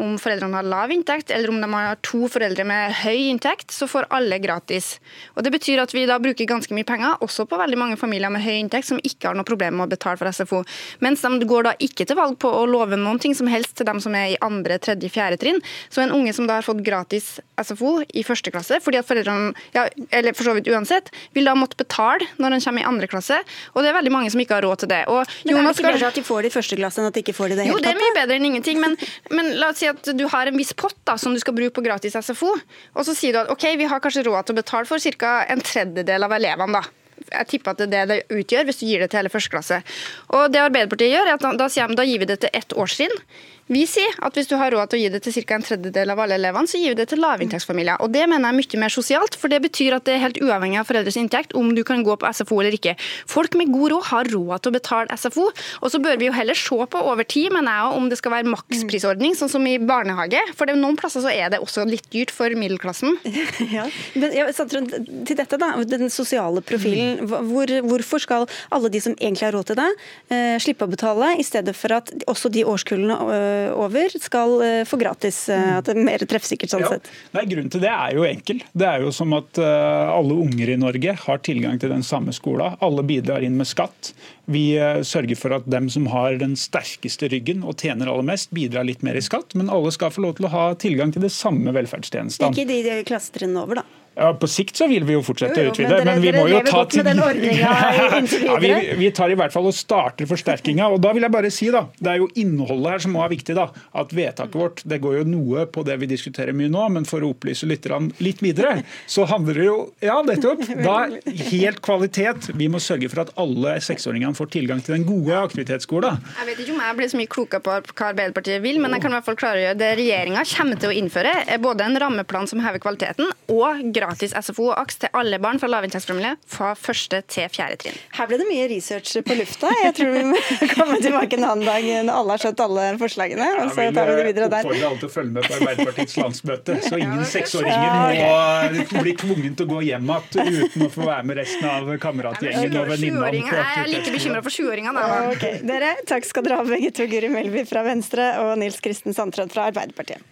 om foreldrene har lav inntekt, eller om de har to foreldre med høy inntekt, så får alle gratis. Og Det betyr at vi da bruker ganske mye penger, også på veldig mange familier med høy inntekt som ikke har noe problem med å betale for SFO. Mens de går da ikke til valg på å love noen ting som helst til dem som er i andre, tredje, fjerde trinn. Så en unge som da har fått gratis SFO i første klasse, fordi at foreldrene, ja, eller for så vidt uansett, vil da måtte betale når han kommer i andre klasse. Og det er veldig mange som ikke har råd til det. Og men er det ikke bedre at de får det i første klasse enn at de ikke får det i det hele tatt? Jo, det er mye bedre enn ingenting. Men, men la oss si at du har en viss pott da, som du skal bruke på gratis SFO, og så sier du at ok, vi har kanskje råd til å betale for ca. en tredjedel av elevene. da jeg tipper at det er det det utgjør hvis du gir det til hele første klasse. Og det Arbeiderpartiet gjør, er at da, da, da gir vi det til ett årstrinn. Vi sier at hvis du har råd til å gi det til ca. en tredjedel av alle elevene, så gir vi det til lavinntektsfamilier. Og Det mener jeg er mye mer sosialt, for det betyr at det er helt uavhengig av foreldres inntekt om du kan gå på SFO eller ikke. Folk med god råd har råd til å betale SFO, og så bør vi jo heller se på over tid, mener jeg, om det skal være maksprisordning, sånn som i barnehage. For det, noen plasser så er det også litt dyrt for middelklassen. Ja, men ja, Til dette, da, den sosiale profilen. Hvor, hvorfor skal alle de som egentlig har råd til det, eh, slippe å betale, i stedet for at også de årskullene over, skal eh, få gratis. Eh, at det er mer treffsikkert sånn ja. sett. Nei, Grunnen til det er jo enkel. Det er jo som at eh, alle unger i Norge har tilgang til den samme skolen. Alle bidrar inn med skatt. Vi sørger for at dem som har den sterkeste ryggen og tjener aller mest, bidrar litt mer i skatt. Men alle skal få lov til å ha tilgang til det samme velferdstjenestene. Ikke de klassetrinnene over, da. Ja, På sikt så vil vi jo fortsette å utvide, men, dere, men vi må jo ta til ja, vi, vi, tar i hvert fall og starter forsterkinga. og da vil jeg bare si da, Det er jo innholdet her som må være viktig. da, At vedtaket vårt det går jo noe på det vi diskuterer mye nå, men for å opplyse lytterne litt videre, så handler det jo ja, nettopp, da helt kvalitet. Vi må sørge for at alle seksåringene får tilgang til den gode aktivitetsskolen. Jeg vet ikke om jeg blir så mye klokere på hva Arbeiderpartiet vil, men jeg kan i hvert fall klare å gjøre det regjeringa kommer til å innføre, er både en rammeplan som hever kvaliteten, og gratis SFO og AKS til alle barn fra lavinntektsfamilier fra første til fjerde trinn. Her ble det mye research på lufta. Jeg tror vi må komme tilbake en annen dag når alle har skjønt alle forslagene. og så tar vi det videre der. Jeg alle til å følge med på Arbeiderpartiets landsmøte, så ingen seksåringer må bli tvunget til å gå hjem igjen uten å få være med resten av kameratgjengen og venninnene. Jeg er like bekymra for sjuåringene. Okay. Dere, takk skal dere ha begge to, Guri Melby fra Venstre og Nils Kristen Sandtrød fra Arbeiderpartiet.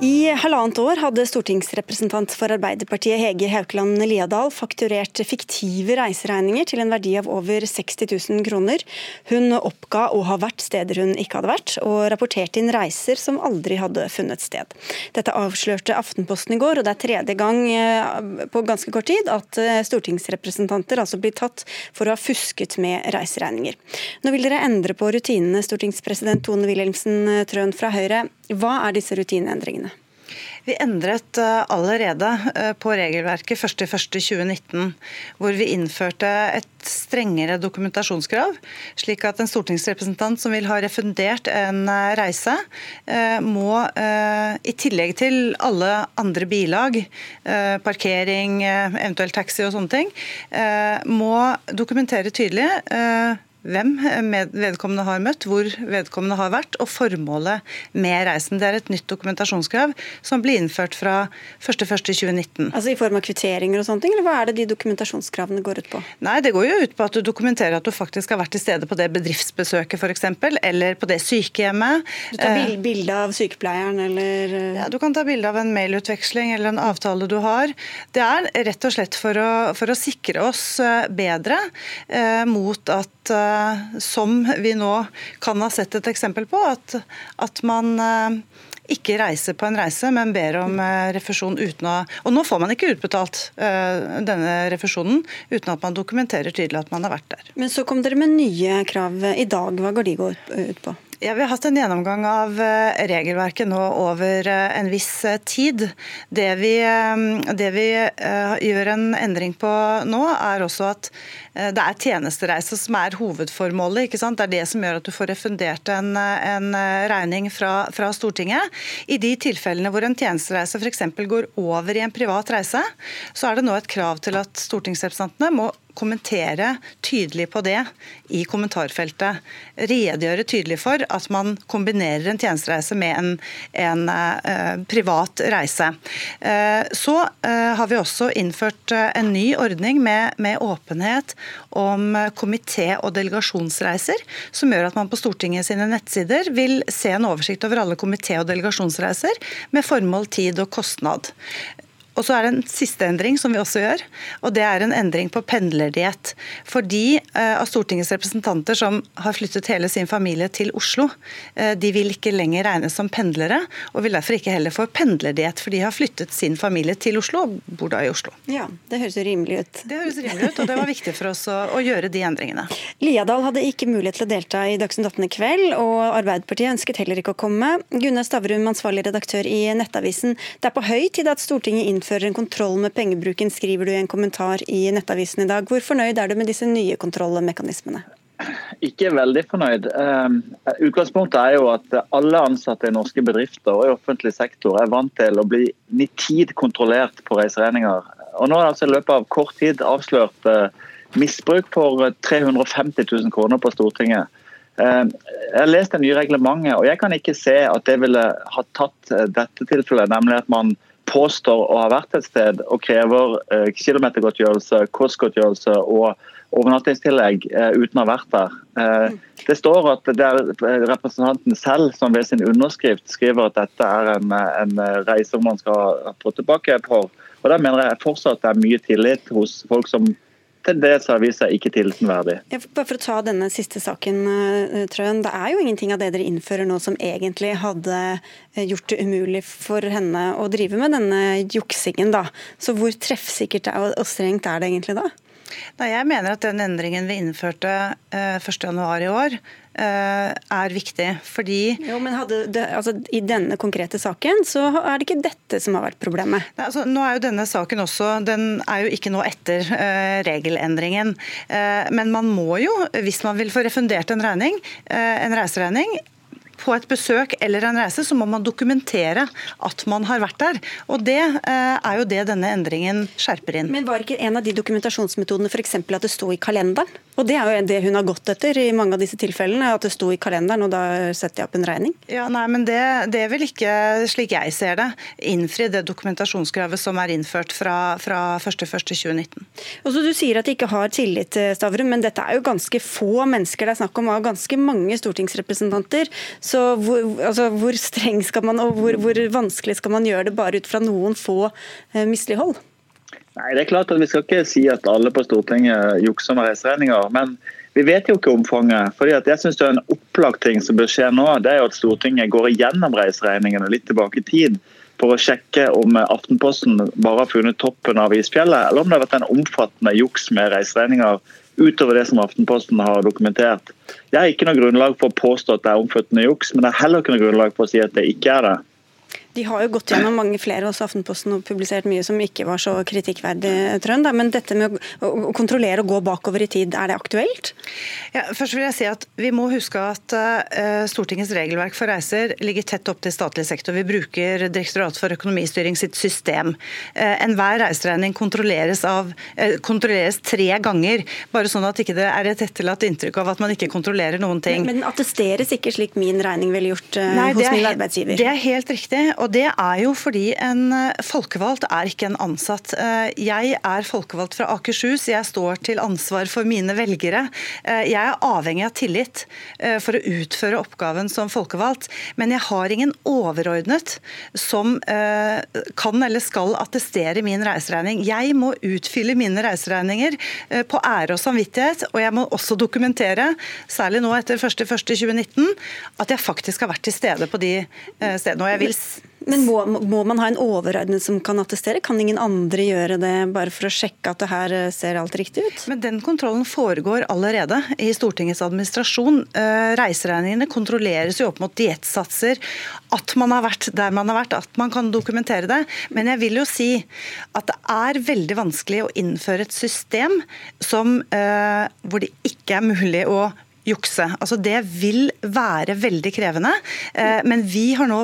I halvannet år hadde stortingsrepresentant for Arbeiderpartiet Hege Haukeland Liadal fakturert fiktive reiseregninger til en verdi av over 60 000 kroner. Hun oppga å ha vært steder hun ikke hadde vært, og rapporterte inn reiser som aldri hadde funnet sted. Dette avslørte Aftenposten i går, og det er tredje gang eh, på ganske kort tid at eh, stortingsrepresentanter altså blir tatt for å ha fusket med reiseregninger. Nå vil dere endre på rutinene, stortingspresident Tone Wilhelmsen Trøen fra Høyre. Hva er disse rutineendringene? Vi endret eh, allerede eh, på regelverket 1.1.2019, hvor vi innførte et strengere dokumentasjonskrav, slik at en stortingsrepresentant som vil ha refundert en eh, reise, må i tillegg til alle andre bilag, parkering, eventuelt taxi og sånne ting, må dokumentere tydelig hvem vedkommende har møtt, hvor vedkommende har vært, og formålet med reisen. Det er et nytt dokumentasjonskrav som blir innført fra 1.1.2019. Altså I form av kvitteringer og sånne ting, eller hva er det de dokumentasjonskravene går ut på? Nei, Det går jo ut på at du dokumenterer at du faktisk har vært til stede på det bedriftsbesøket f.eks., eller på det sykehjemmet. Du tar eh, bilde av sykepleieren, eller Ja, Du kan ta bilde av en mailutveksling eller en avtale du har. Det er rett og slett for å, for å sikre oss eh, bedre eh, mot at eh, som vi nå kan ha sett et eksempel på, at, at man eh, ikke reiser på en reise, men ber om eh, refusjon uten å Og nå får man ikke utbetalt denne refusjonen uten at man dokumenterer tydelig at man har vært der. Men så kom dere med nye krav i dag. Hva går de ut på? Ja, Vi har hatt en gjennomgang av regelverket nå over en viss tid. Det vi, det vi gjør en endring på nå, er også at Eh, det er tjenestereise som er hovedformålet. ikke sant? Det er det som gjør at du får refundert en, en eh, regning fra, fra, Stortinget. I de tilfellene hvor en tjenestereise f.eks. går over i en privat reise, så er det nå et krav til at stortingsrepresentantene må kommentere tydelig på det i kommentarfeltet. Redegjøre tydelig for at man kombinerer en tjenestereise med en, en uh, privat reise. Uh, så uh, har vi også innført en ny ordning med, med åpenhet om komité- og delegasjonsreiser, som gjør at man på Stortinget sine nettsider vil se en oversikt over alle komité- og delegasjonsreiser med formål, tid og kostnad. Og så er det en siste endring som vi også gjør, og det er en endring på pendlerdiett. For de eh, av Stortingets representanter som har flyttet hele sin familie til Oslo, eh, de vil ikke lenger regnes som pendlere, og vil derfor ikke heller få pendlerdiett, for de har flyttet sin familie til Oslo og bor da i Oslo. Ja, Det høres jo rimelig ut. Det høres rimelig ut, og det var viktig for oss å, å gjøre de endringene. Liadal hadde ikke mulighet til å delta i Dagsnytt 18 i kveld, og Arbeiderpartiet ønsket heller ikke å komme. Gunnar Stavrum, ansvarlig redaktør i Nettavisen. Det er på høy tid at Stortinget innfører gjennomfører en kontroll med pengebruken, skriver du i en kommentar i Nettavisen i dag. Hvor fornøyd er du med disse nye kontrollmekanismene? Ikke veldig fornøyd. Ehm, utgangspunktet er jo at alle ansatte i norske bedrifter og i offentlig sektor er vant til å bli nitid kontrollert på reiseregninger. Og nå er det altså i løpet av kort tid avslørt eh, misbruk for 350 000 kroner på Stortinget. Ehm, jeg har lest det nye reglementet, og jeg kan ikke se at det ville ha tatt eh, dette tilfellet, nemlig at man påstår å ha vært et sted og krever eh, kilometergodtgjørelse, kostgodtgjørelse og overnattingstillegg eh, uten å ha vært der. Eh, det står at det er representanten selv som ved sin underskrift skriver at dette er en, en reise man skal få tilbake på. Og Der mener jeg fortsatt det er mye tillit hos folk som til det har vist seg ikke tilliten verdig. Ja, bare for å ta denne siste saken, eh, Trøen. Det er jo ingenting av det dere innfører nå som egentlig hadde eh, gjort det umulig for henne å drive med denne juksingen. da. Så hvor treffsikkert og strengt er det egentlig da? Nei, jeg mener at den endringen vi innførte 1.1 eh, i år, eh, er viktig. Fordi Jo, men det, altså, I denne konkrete saken så er det ikke dette som har vært problemet? Nei, altså, nå er jo denne saken også, Den er jo ikke nå etter uh, regelendringen. Uh, men man må jo, hvis man vil få refundert en regning, uh, en reiseregning, på et besøk eller en reise, så må man dokumentere at man har vært der. Og Det eh, er jo det denne endringen skjerper inn. Men Var ikke en av de dokumentasjonsmetodene f.eks. at det sto i kalenderen? Og Det er jo det hun har gått etter i mange av disse tilfellene, at det sto i kalenderen, og da setter jeg opp en regning? Ja, nei, men det, det vil ikke, slik jeg ser det, innfri det dokumentasjonskravet som er innført fra, fra 1.1.2019. Og så Du sier at de ikke har tillit, Stavrum, men dette er jo ganske få mennesker det er snakk om, og ganske mange stortingsrepresentanter. Så hvor, altså, hvor streng skal man, og hvor, hvor vanskelig skal man gjøre det bare ut fra noen få eh, mislighold? Nei, det er klart at Vi skal ikke si at alle på Stortinget jukser med reiseregninger. Men vi vet jo ikke omfanget. fordi at jeg synes det er En opplagt ting som bør skje nå, det er jo at Stortinget går igjennom reiseregningene litt tilbake i tid. For å sjekke om Aftenposten bare har funnet toppen av isfjellet, eller om det har vært en omfattende juks med reiseregninger utover det som Aftenposten har dokumentert. Jeg har ikke noe grunnlag for å påstå at det er omfattende juks, men det er heller ikke noe grunnlag for å si at det ikke er det. De har jo gått gjennom mange flere, også Aftenposten, og publisert mye som ikke var så kritikkverdig. Trønd, Men dette med å kontrollere og gå bakover i tid, er det aktuelt? Ja, først vil jeg si at Vi må huske at uh, Stortingets regelverk for reiser ligger tett opp til statlig sektor. Vi bruker Direktoratet for økonomistyring sitt system. Uh, Enhver reiseregning kontrolleres, av, uh, kontrolleres, tre ganger, bare sånn at ikke det er et etterlatt inntrykk av at man ikke kontrollerer noen ting. Men, men den attesteres ikke slik min regning ville gjort Nei, hos min arbeidsgiver? Det er helt riktig og det er jo fordi en eh, folkevalgt er ikke en ansatt. Eh, jeg er folkevalgt fra Akershus, jeg står til ansvar for mine velgere. Eh, jeg er avhengig av tillit for å utføre oppgaven som folkevalgt, men jeg har ingen overordnet som kan eller skal attestere min reiseregning. Jeg må utfylle mine reiseregninger på ære og samvittighet, og jeg må også dokumentere, særlig nå etter 1.1.2019, at jeg faktisk har vært til stede på de stedene. Og jeg vil men må, må, man ha en overordnet som kan attestere? Kan ingen andre gjøre det bare for å sjekke at det her eh, ser alt riktig ut? Men Den kontrollen foregår allerede i Stortingets administrasjon. Eh, reiseregningene kontrolleres jo opp mot diettsatser, at man har vært der man har vært, at man kan dokumentere det. Men jeg vil jo si at det er veldig vanskelig å innføre et system som, eh, hvor det ikke er mulig å jukse. Altså Det vil være veldig krevende. Men vi har nå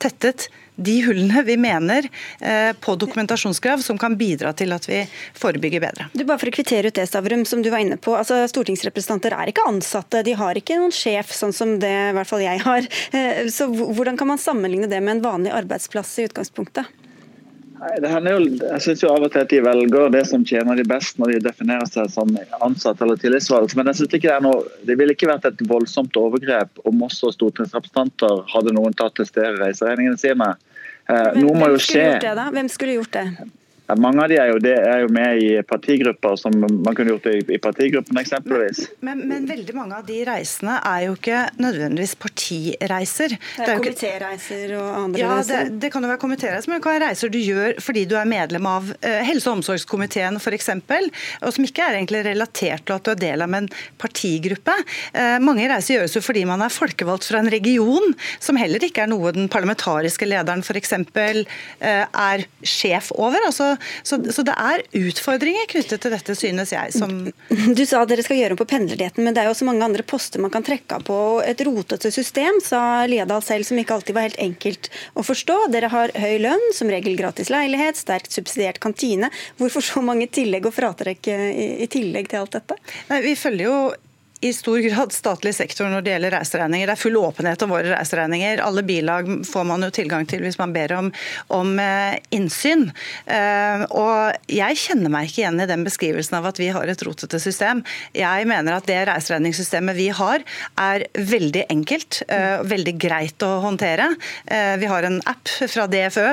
tettet de hullene vi mener eh, på dokumentasjonskrav som kan bidra til at vi forebygger bedre. Du, bare for å kvittere ut det, Stavrum, som du var inne på. altså Stortingsrepresentanter er ikke ansatte. De har ikke noen sjef, sånn som det i hvert fall jeg har. Eh, så Hvordan kan man sammenligne det med en vanlig arbeidsplass i utgangspunktet? Det jo, jeg synes jo av og til at de velger det som tjener de best når de definerer seg som ansatt eller tillitsvalgt. Men jeg synes ikke det er noe, det ville ikke vært et voldsomt overgrep om også stortingsrepresentanter hadde noen tatt til stede reiseregningene sine. Eh, Hvem, noe må jo skje. Hvem skulle gjort det? Mange av de er jo, er jo, med i partigrupper, som man kunne gjort det i, i partigruppen eksempelvis. Men, men, men, veldig mange av de reisene er jo ikke nødvendigvis partireiser. Det er, er komitéreiser og andre ja, reiser? Det, det kan jo være komitéreiser, men det kan være reiser du gjør fordi du er medlem av uh, helse- og omsorgskomiteen f.eks., og som ikke er egentlig relatert til at du er del av en partigruppe. Uh, mange reiser gjøres jo fordi man er folkevalgt fra en region, som heller ikke er noe den parlamentariske lederen f.eks. Uh, er sjef over. altså så, så, det er utfordringer knyttet til dette, synes jeg. Som du sa dere skal gjøre om på pendlerdietten, men det er jo også mange andre poster man kan trekke av på. Et rotete system, sa Liadal selv, som ikke alltid var helt enkelt å forstå. Dere har høy lønn, som regel gratis leilighet, sterkt subsidiert kantine. Hvorfor så mange tillegg og fratrekk i, i tillegg til alt dette? Nei, vi følger jo i stor grad statlig sektor når det gjelder reiseregninger. Det er full åpenhet om våre reiseregninger. Alle bilag får man jo tilgang til hvis man ber om, om eh, innsyn. Eh, og jeg kjenner meg ikke igjen i den beskrivelsen av at vi har et rotete system. Jeg mener at det reiseregningssystemet vi har er veldig enkelt, og veldig greit å håndtere. Vi har en app fra DFØ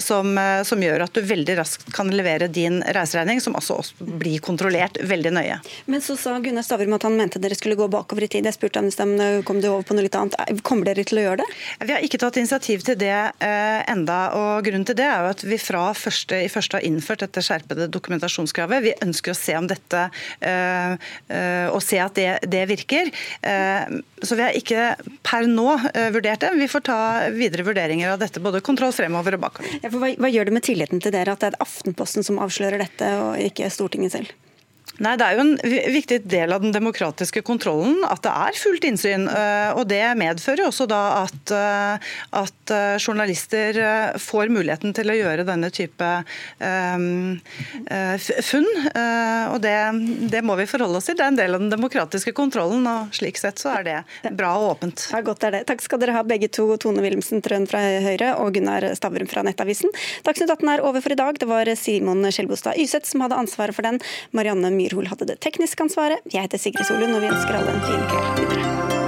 som, som gjør at du veldig raskt kan levere din reiseregning, som også blir kontrollert veldig nøye. Men så sa Gunnar Stavrum at han mente dere dere skulle gå bakover i tid. Jeg spurte ham kom det over på noe litt annet. Kommer dere til å gjøre det? Vi har ikke tatt initiativ til det eh, enda, og Grunnen til det er jo at vi fra første i første har innført dette skjerpede dokumentasjonskravet. Vi ønsker å se om dette eh, eh, og se at det, det virker. Eh, så vi har ikke per nå eh, vurdert det. Vi får ta videre vurderinger av dette, både kontroll fremover og bakover. Ja, hva, hva gjør det med tilliten til dere at det er Aftenposten som avslører dette, og ikke Stortinget selv? Nei, Det er jo en viktig del av den demokratiske kontrollen at det er fullt innsyn. Eh, og Det medfører også da at, eh, at eh, journalister får muligheten til å gjøre denne type um, funn. og det, det, må vi forholde oss til. Det er en del av den demokratiske kontrollen, og slik sett så er det bra og åpent. Ja, godt er det. Takk skal dere ha begge to, Tone Wilhelmsen Trøen fra Høyre og Gunnar Stavrum fra Nettavisen. Dagsnytt 18 er over for i dag. Det var Simon Skjelbostad Yseth som hadde ansvaret for den. Marianne Myhrol hadde det tekniske ansvaret. Jeg heter Sigrid Solund, og vi ønsker alle en fin kveld videre.